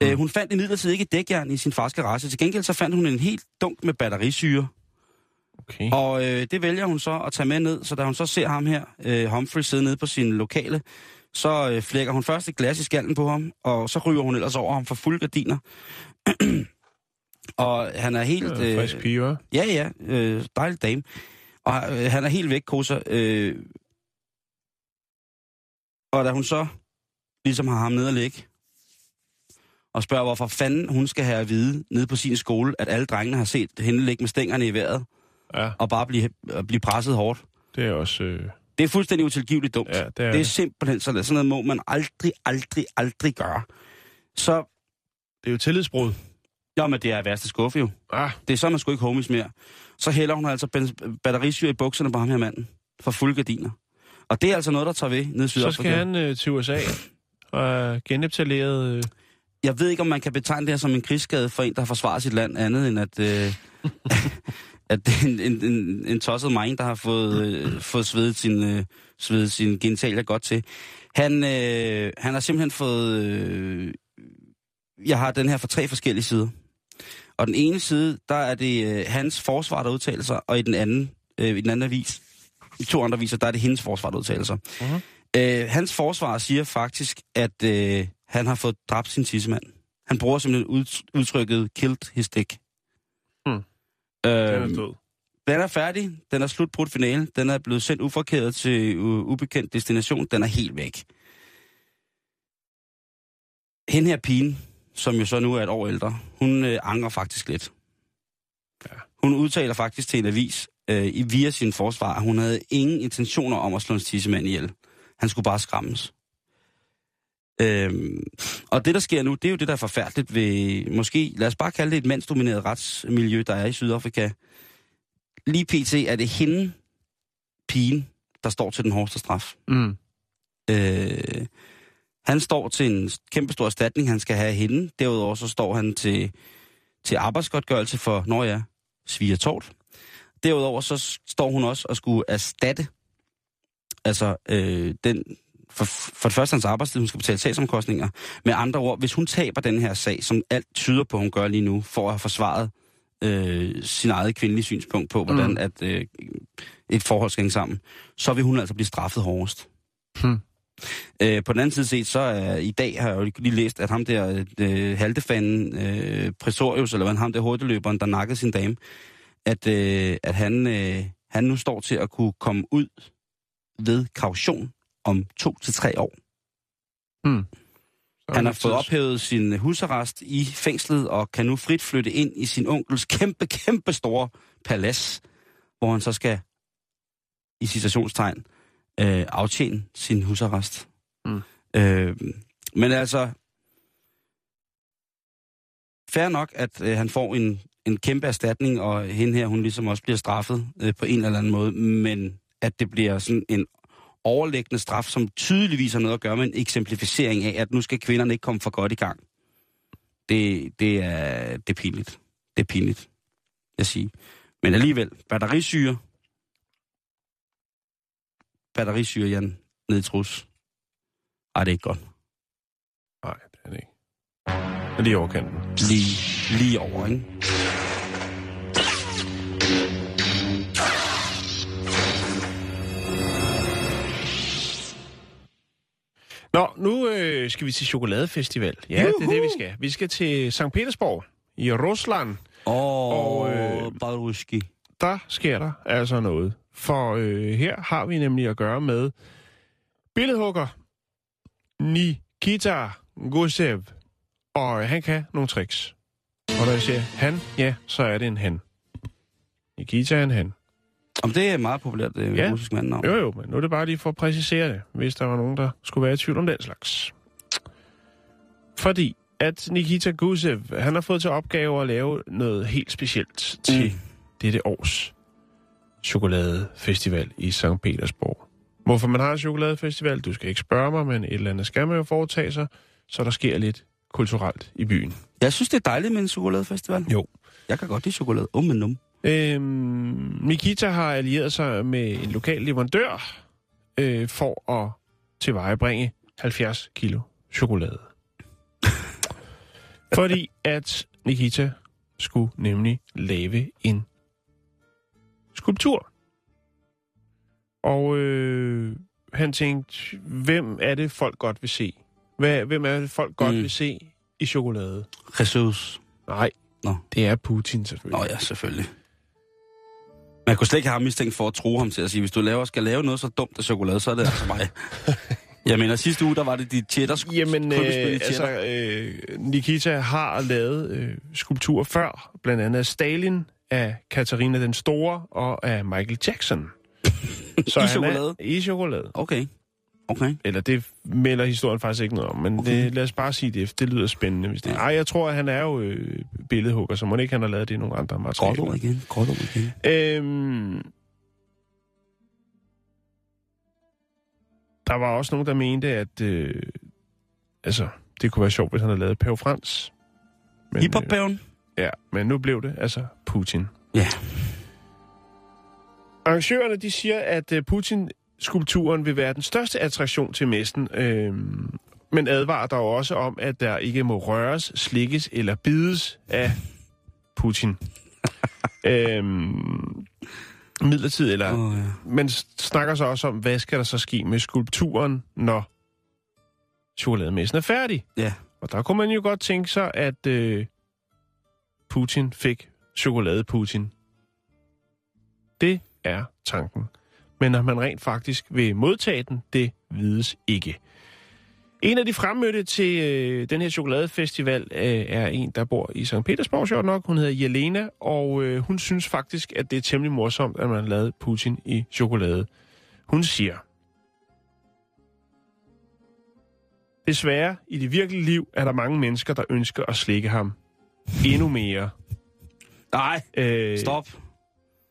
Mm. Øh, hun fandt imidlertid ikke et dækjern i sin fars garage. Til gengæld så fandt hun en helt dunk med batterisyre. okay. Og øh, det vælger hun så at tage med ned, så da hun så ser ham her, øh, Humphrey, sidde nede på sin lokale, så øh, flækker hun først et glas i skallen på ham, og så ryger hun ellers over ham for fulde gardiner. og han er helt... Øh, frisk pige, hva'? Ja, ja, øh, dejlig dame. Og øh, han er helt væk, Kosa. Øh, og da hun så ligesom har ham nede at ligge, og spørger, hvorfor fanden hun skal have at vide nede på sin skole, at alle drengene har set hende ligge med stængerne i vejret, Ja, og bare blive, øh, blive presset hårdt. det er også... Øh... Det er fuldstændig utilgiveligt dumt. Ja, det er det er det. simpelthen sådan, sådan noget må man aldrig, aldrig, aldrig gøre. Så, Det er jo tillidsbrud. Jamen det er værste skuffe jo. Ah, Det er så, man sgu ikke homies mere. Så hælder hun altså batterisyre i bukserne på ham her manden. For fulde gardiner. Og det er altså noget, der tager ved nede i så Sydafrika. skal han øh, til USA og er genetableret... Øh, Jeg ved ikke, om man kan betegne det her som en krigsskade for en, der har forsvaret sit land, andet end at, øh, at det er en, en, en, en tosset mig, der har fået, øh, fået svedet sin, øh, svedet sin genitalier godt til. Han, øh, han har simpelthen fået... Øh, jeg har den her fra tre forskellige sider. Og den ene side, der er det øh, hans forsvar, der udtaler sig, og i den anden, øh, i den anden avis, i to andre aviser, der er det hendes forsvar, der udtaler sig. Mhm. Øh, hans forsvar siger faktisk, at øh, han har fået dræbt sin tissemand. Han bruger simpelthen ud, udtrykket killed his dick. Hmm. Øh, den er død. den er færdig. Den er slutbrudt finale. Den er blevet sendt uforkert til uh, ubekendt destination. Den er helt væk. Hende her pigen, som jo så nu er et år ældre, hun øh, angrer faktisk lidt. Ja. Hun udtaler faktisk til en avis øh, i- via sin forsvar, at hun havde ingen intentioner om at slå en tissemand ihjel. Han skulle bare skræmmes. Øhm, og det, der sker nu, det er jo det, der er forfærdeligt ved, måske, lad os bare kalde det et mandsdomineret retsmiljø, der er i Sydafrika. Lige pt. er det hende, pigen, der står til den hårdeste straf. Mm. Øh, han står til en kæmpe stor erstatning, han skal have hende. Derudover så står han til, til arbejdsgodtgørelse for, når jeg sviger tårt. Derudover så står hun også og skulle erstatte, altså øh, den, for, for det første hans arbejdstid, hun skal betale sagsomkostninger. Med andre ord, hvis hun taber den her sag, som alt tyder på, hun gør lige nu, for at have forsvaret øh, sin eget kvindelige synspunkt på, hvordan Mm. at øh, et forhold skal hænge sammen, så vil hun altså blive straffet hårdest. Hmm. Øh, på den anden side set, så er i dag har jeg jo lige læst, at ham der øh, haltefanden, øh, Presorius, eller hvad ham der hurtigløberen, der nakkede sin dame, at, øh, at han, øh, han nu står til at kunne komme ud ved kaution om to til tre år. Så Han har fået ophævet sin husarrest i fængslet og kan nu frit flytte ind i sin onkels kæmpe, kæmpe store palads, hvor han så skal, i citationstegn, øh, aftjene sin husarrest. Mm. Øh, men altså, fair nok, at øh, han får en, en kæmpe erstatning, og hende her, hun ligesom også bliver straffet øh, på en eller anden måde, men at det bliver sådan en overlæggende straf, som tydeligvis har noget at gøre med en eksemplificering af, at nu skal kvinderne ikke komme for godt i gang. Det, det, er, det er pinligt. Det er pinligt, jeg siger. Men alligevel, batterisyre. Batterisyre, Jan, ned i trus. Ej, det er ikke godt. Nej, det er det ikke. Men det er i overkanten. Lige, lige over, ikke? Nå, nu øh, skal vi til chokoladefestival. Ja, Juhu! det er det, vi skal. Vi skal til St. Petersborg i Rusland. Åh, Og, oh, øh, Baruski. Der sker der altså noget. For øh, her har vi nemlig at gøre med billedhugger Nikita Gusev. Og han kan nogle tricks. Og når jeg siger han, ja, så er det en han. Nikita er en han. Om det er meget populært, det Ja. ja. russisk mandnavn. Jo, jo, men nu er det bare lige for at præcisere det, hvis der var nogen, der skulle være i tvivl om den slags. Fordi at Nikita Gusev, han har fået til opgave at lave noget helt specielt til mm. Dette års chokoladefestival i St. Petersborg. Hvorfor man har en chokoladefestival, du skal ikke spørge mig, men et eller andet skal man jo foretage sig, så der sker lidt kulturelt i byen. Jeg synes, det er dejligt med en chokoladefestival. Jo. Jeg kan godt lide chokolade. Um, men num. Øhm, Nikita har allieret sig med en lokal leverandør øh, for at tilvejebringe 70 kilo chokolade. Fordi at Nikita skulle nemlig lave en skulptur. Og øh, han tænkte, hvem er det folk godt vil se? Hvad, hvem er det folk godt Mm. vil se i chokolade? Jesus. Nej, Nå. det er Putin selvfølgelig. Nå ja, selvfølgelig. Man kunne slet ikke have ham mistænkt for at tro ham til at sige, hvis du laver, skal lave noget så dumt af chokolade, så er det altså mig. Jeg mener, sidste uge, der var det de cheddar Jamen, øh, altså, øh, Nikita har lavet øh, skulpturer før, blandt andet af Stalin, af Katarina den Store og af Michael Jackson. Så I chokolade? Er, I chokolade. Okay. Okay. Eller det melder historien faktisk ikke noget om, men Okay. det, lad os bare sige det. Det lyder spændende. Hvis det. Ja. Ej, jeg tror, at han er jo øh, billedhugger, så må ikke han har lavet det i nogle andre Godt ord materialer. igen. Godt ord igen. Øhm, der var også nogen, der mente, at øh, altså, det kunne være sjovt, hvis han havde lavet Pave Frans. Men, Hiphop-bæven? ja, men nu blev det altså Putin. Ja. Arrangørerne de siger, at øh, Putin-skulpturen vil være den største attraktion til messen, øhm, men advarer dog også om, at der ikke må røres, slikkes eller bides af Putin. øhm, midlertid, eller... Åh, ja. Men snakker så også om, hvad skal der så ske med skulpturen, når chokolademessen er færdig? Ja. Og der kunne man jo godt tænke sig, at øh, Putin fik chokolade Putin. Det er tanken. Men når man rent faktisk vil modtage den, det vides ikke. En af de fremmødte til øh, den her chokoladefestival øh, er en, der bor i St. Petersborg, sjovt nok. Hun hedder Jelena, og øh, hun synes faktisk, at det er temmelig morsomt, at man har lavet Putin i chokolade. Hun siger, Desværre, i det virkelige liv, er der mange mennesker, der ønsker at slikke ham endnu mere Nej, øh, stop.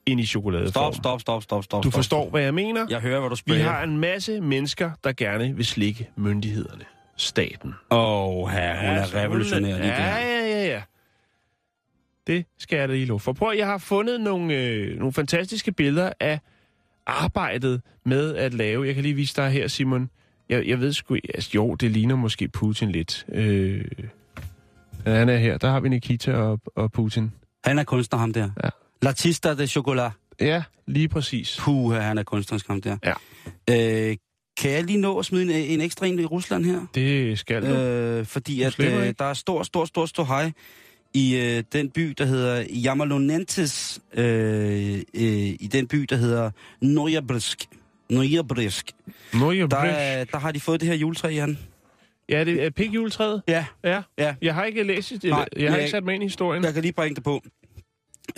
ind i chokoladeform. Stop, stop, stop, stop, stop. Du stop. forstår, hvad jeg mener? Jeg hører, hvad du Vi spørger. har en masse mennesker, der gerne vil slikke myndighederne. Staten. Åh, oh, her, hun er revolutionær lige ja, der. ja, ja, ja. Det skal jeg da lige love for. Prøv, jeg har fundet nogle, øh, nogle fantastiske billeder af arbejdet med at lave. Jeg kan lige vise dig her, Simon. Jeg, jeg ved sgu altså, jo, det ligner måske Putin lidt. Øh, han er her. Der har vi Nikita og, og Putin. Han er kunstner, ham der. Ja. L'artista de chocolat. Ja, lige præcis. Puh, han er kunstnerisk, ham der. Ja. Øh, kan jeg lige nå at smide en, en ekstra en i Rusland her? Det skal du. Øh, fordi Du at øh, der er stor, stor, stor, stor hej i øh, den by, der hedder Yamalonentes, øh, øh, i den by, der hedder. Noyabrisk. Nå, jeg Der, er, der har de fået det her juletræ, Jan. Ja, det er pigjuletræet. Ja, Ja. ja. Jeg har ikke læst det. Nej, jeg har jeg- ikke sat mig ind i historien. Jeg kan lige bringe det på.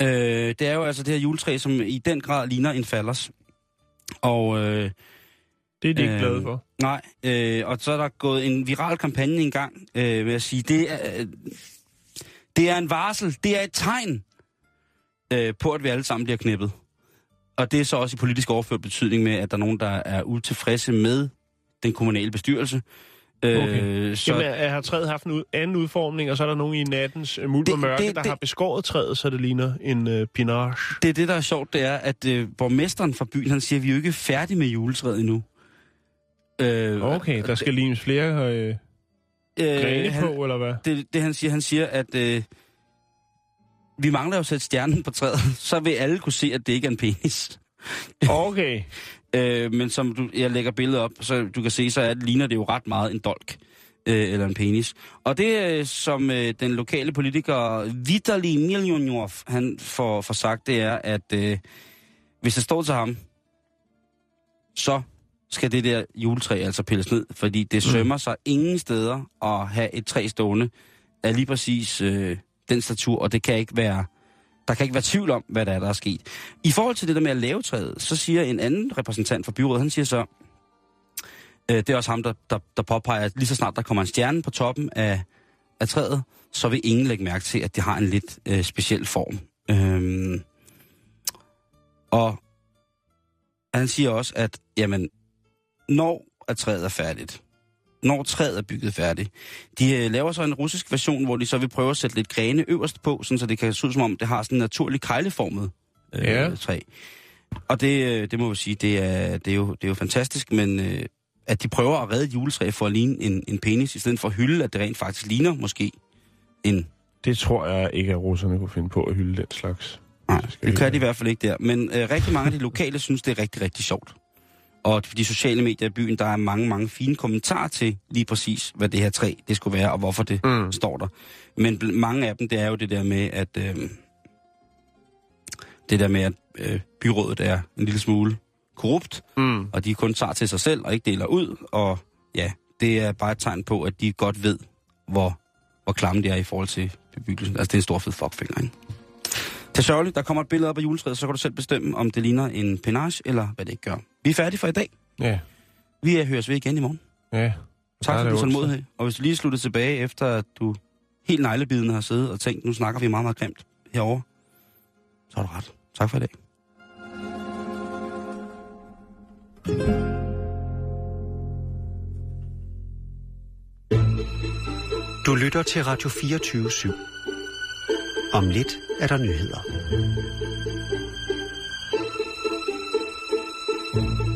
Øh, det er jo altså det her juletræ, som i den grad ligner en fallers. Og øh, Det er de ikke Øh, glade for. nej, øh, og så er der gået en viral kampagne i gang øh, med at sige, det er, øh, det er en varsel, det er et tegn øh, på, at vi alle sammen bliver knippet. Og det er så også i politisk overført betydning med, at der er nogen, der er utilfredse med den kommunale bestyrelse. Øh, Okay. så, Jamen, har træet haft en ud, anden udformning, og så er der nogen i nattens øh, mulm og mørke, det- der det- har beskåret træet, så det ligner en øh, pinage. det er det, der er sjovt, det er, at øh, borgmesteren fra byen, han siger, at vi er jo ikke færdige med juletræet endnu. Øh, Okay, der skal limes flere øh, grene han, på, eller hvad? det, det han siger, han siger, at øh, vi mangler jo at sætte stjernen på træet, så vil alle kunne se, at det ikke er en penis. Okay. Øh, men som du, jeg lægger billedet op, så du kan se, så er, ligner det jo ret meget en dolk. Øh, eller en penis. Og det, øh, som øh, den lokale politiker Vitali Miljonov, han får, får sagt, det er, at øh, hvis det står til ham, så skal det der juletræ altså pilles ned, fordi det sømmer sig ingen steder at have et træ stående af lige præcis øh, den statur, og det kan ikke være, der kan ikke være tvivl om, hvad der er, der er sket. I forhold til det der med at lave træet, så siger en anden repræsentant for byrådet, han siger så, øh, det er også ham, der, der, der påpeger, at lige så snart der kommer en stjerne på toppen af, af træet, så vil ingen lægge mærke til, at det har en lidt øh, speciel form. Øhm, og han siger også, at jamen, når at træet er færdigt, når træet er bygget færdigt, de øh, laver så en russisk version, hvor de så vil prøve at sætte lidt grene øverst på, sådan så det kan se ud som om, det har sådan en naturlig kejleformet øh, Ja. træ. Og det, øh, det må vi sige, det er, det er, jo, det er jo fantastisk, men øh, at de prøver at redde et juletræ for at ligne en, en penis, i stedet for at hylde, at det rent faktisk ligner måske en... Det tror jeg ikke, at russerne kunne finde på at hylde den slags. Nej, det kan de i hvert fald ikke der. Men øh, rigtig mange af de lokale synes, det er rigtig, rigtig sjovt. Og de sociale medier i byen, der er mange, mange fine kommentarer til lige præcis, hvad det her træ det skulle være, og hvorfor det Mm. står der. Men mange af dem, det er jo det der med, at øh, det der med, at øh, byrådet er en lille smule korrupt, Mm. og de kun tager til sig selv og ikke deler ud. Og ja, det er bare et tegn på, at de godt ved, hvor, hvor klamme de er i forhold til bebyggelsen. Altså, det er en stor fed fuckfinger, ikke? Til sørgeligt, der kommer et billede op af juletræet, så kan du selv bestemme, om det ligner en penage, eller hvad det ikke gør. Vi er færdige for i dag. Ja, Vi er høres ved igen i morgen. ja. Tak for din tålmodighed. Og hvis du lige slutter tilbage, efter at du helt neglebidende har siddet og tænkt, nu snakker vi meget, meget grimt herovre, så har du ret. Tak for i dag. Du lytter til Radio 24 /7. Om lidt er der nyheder. Thank you.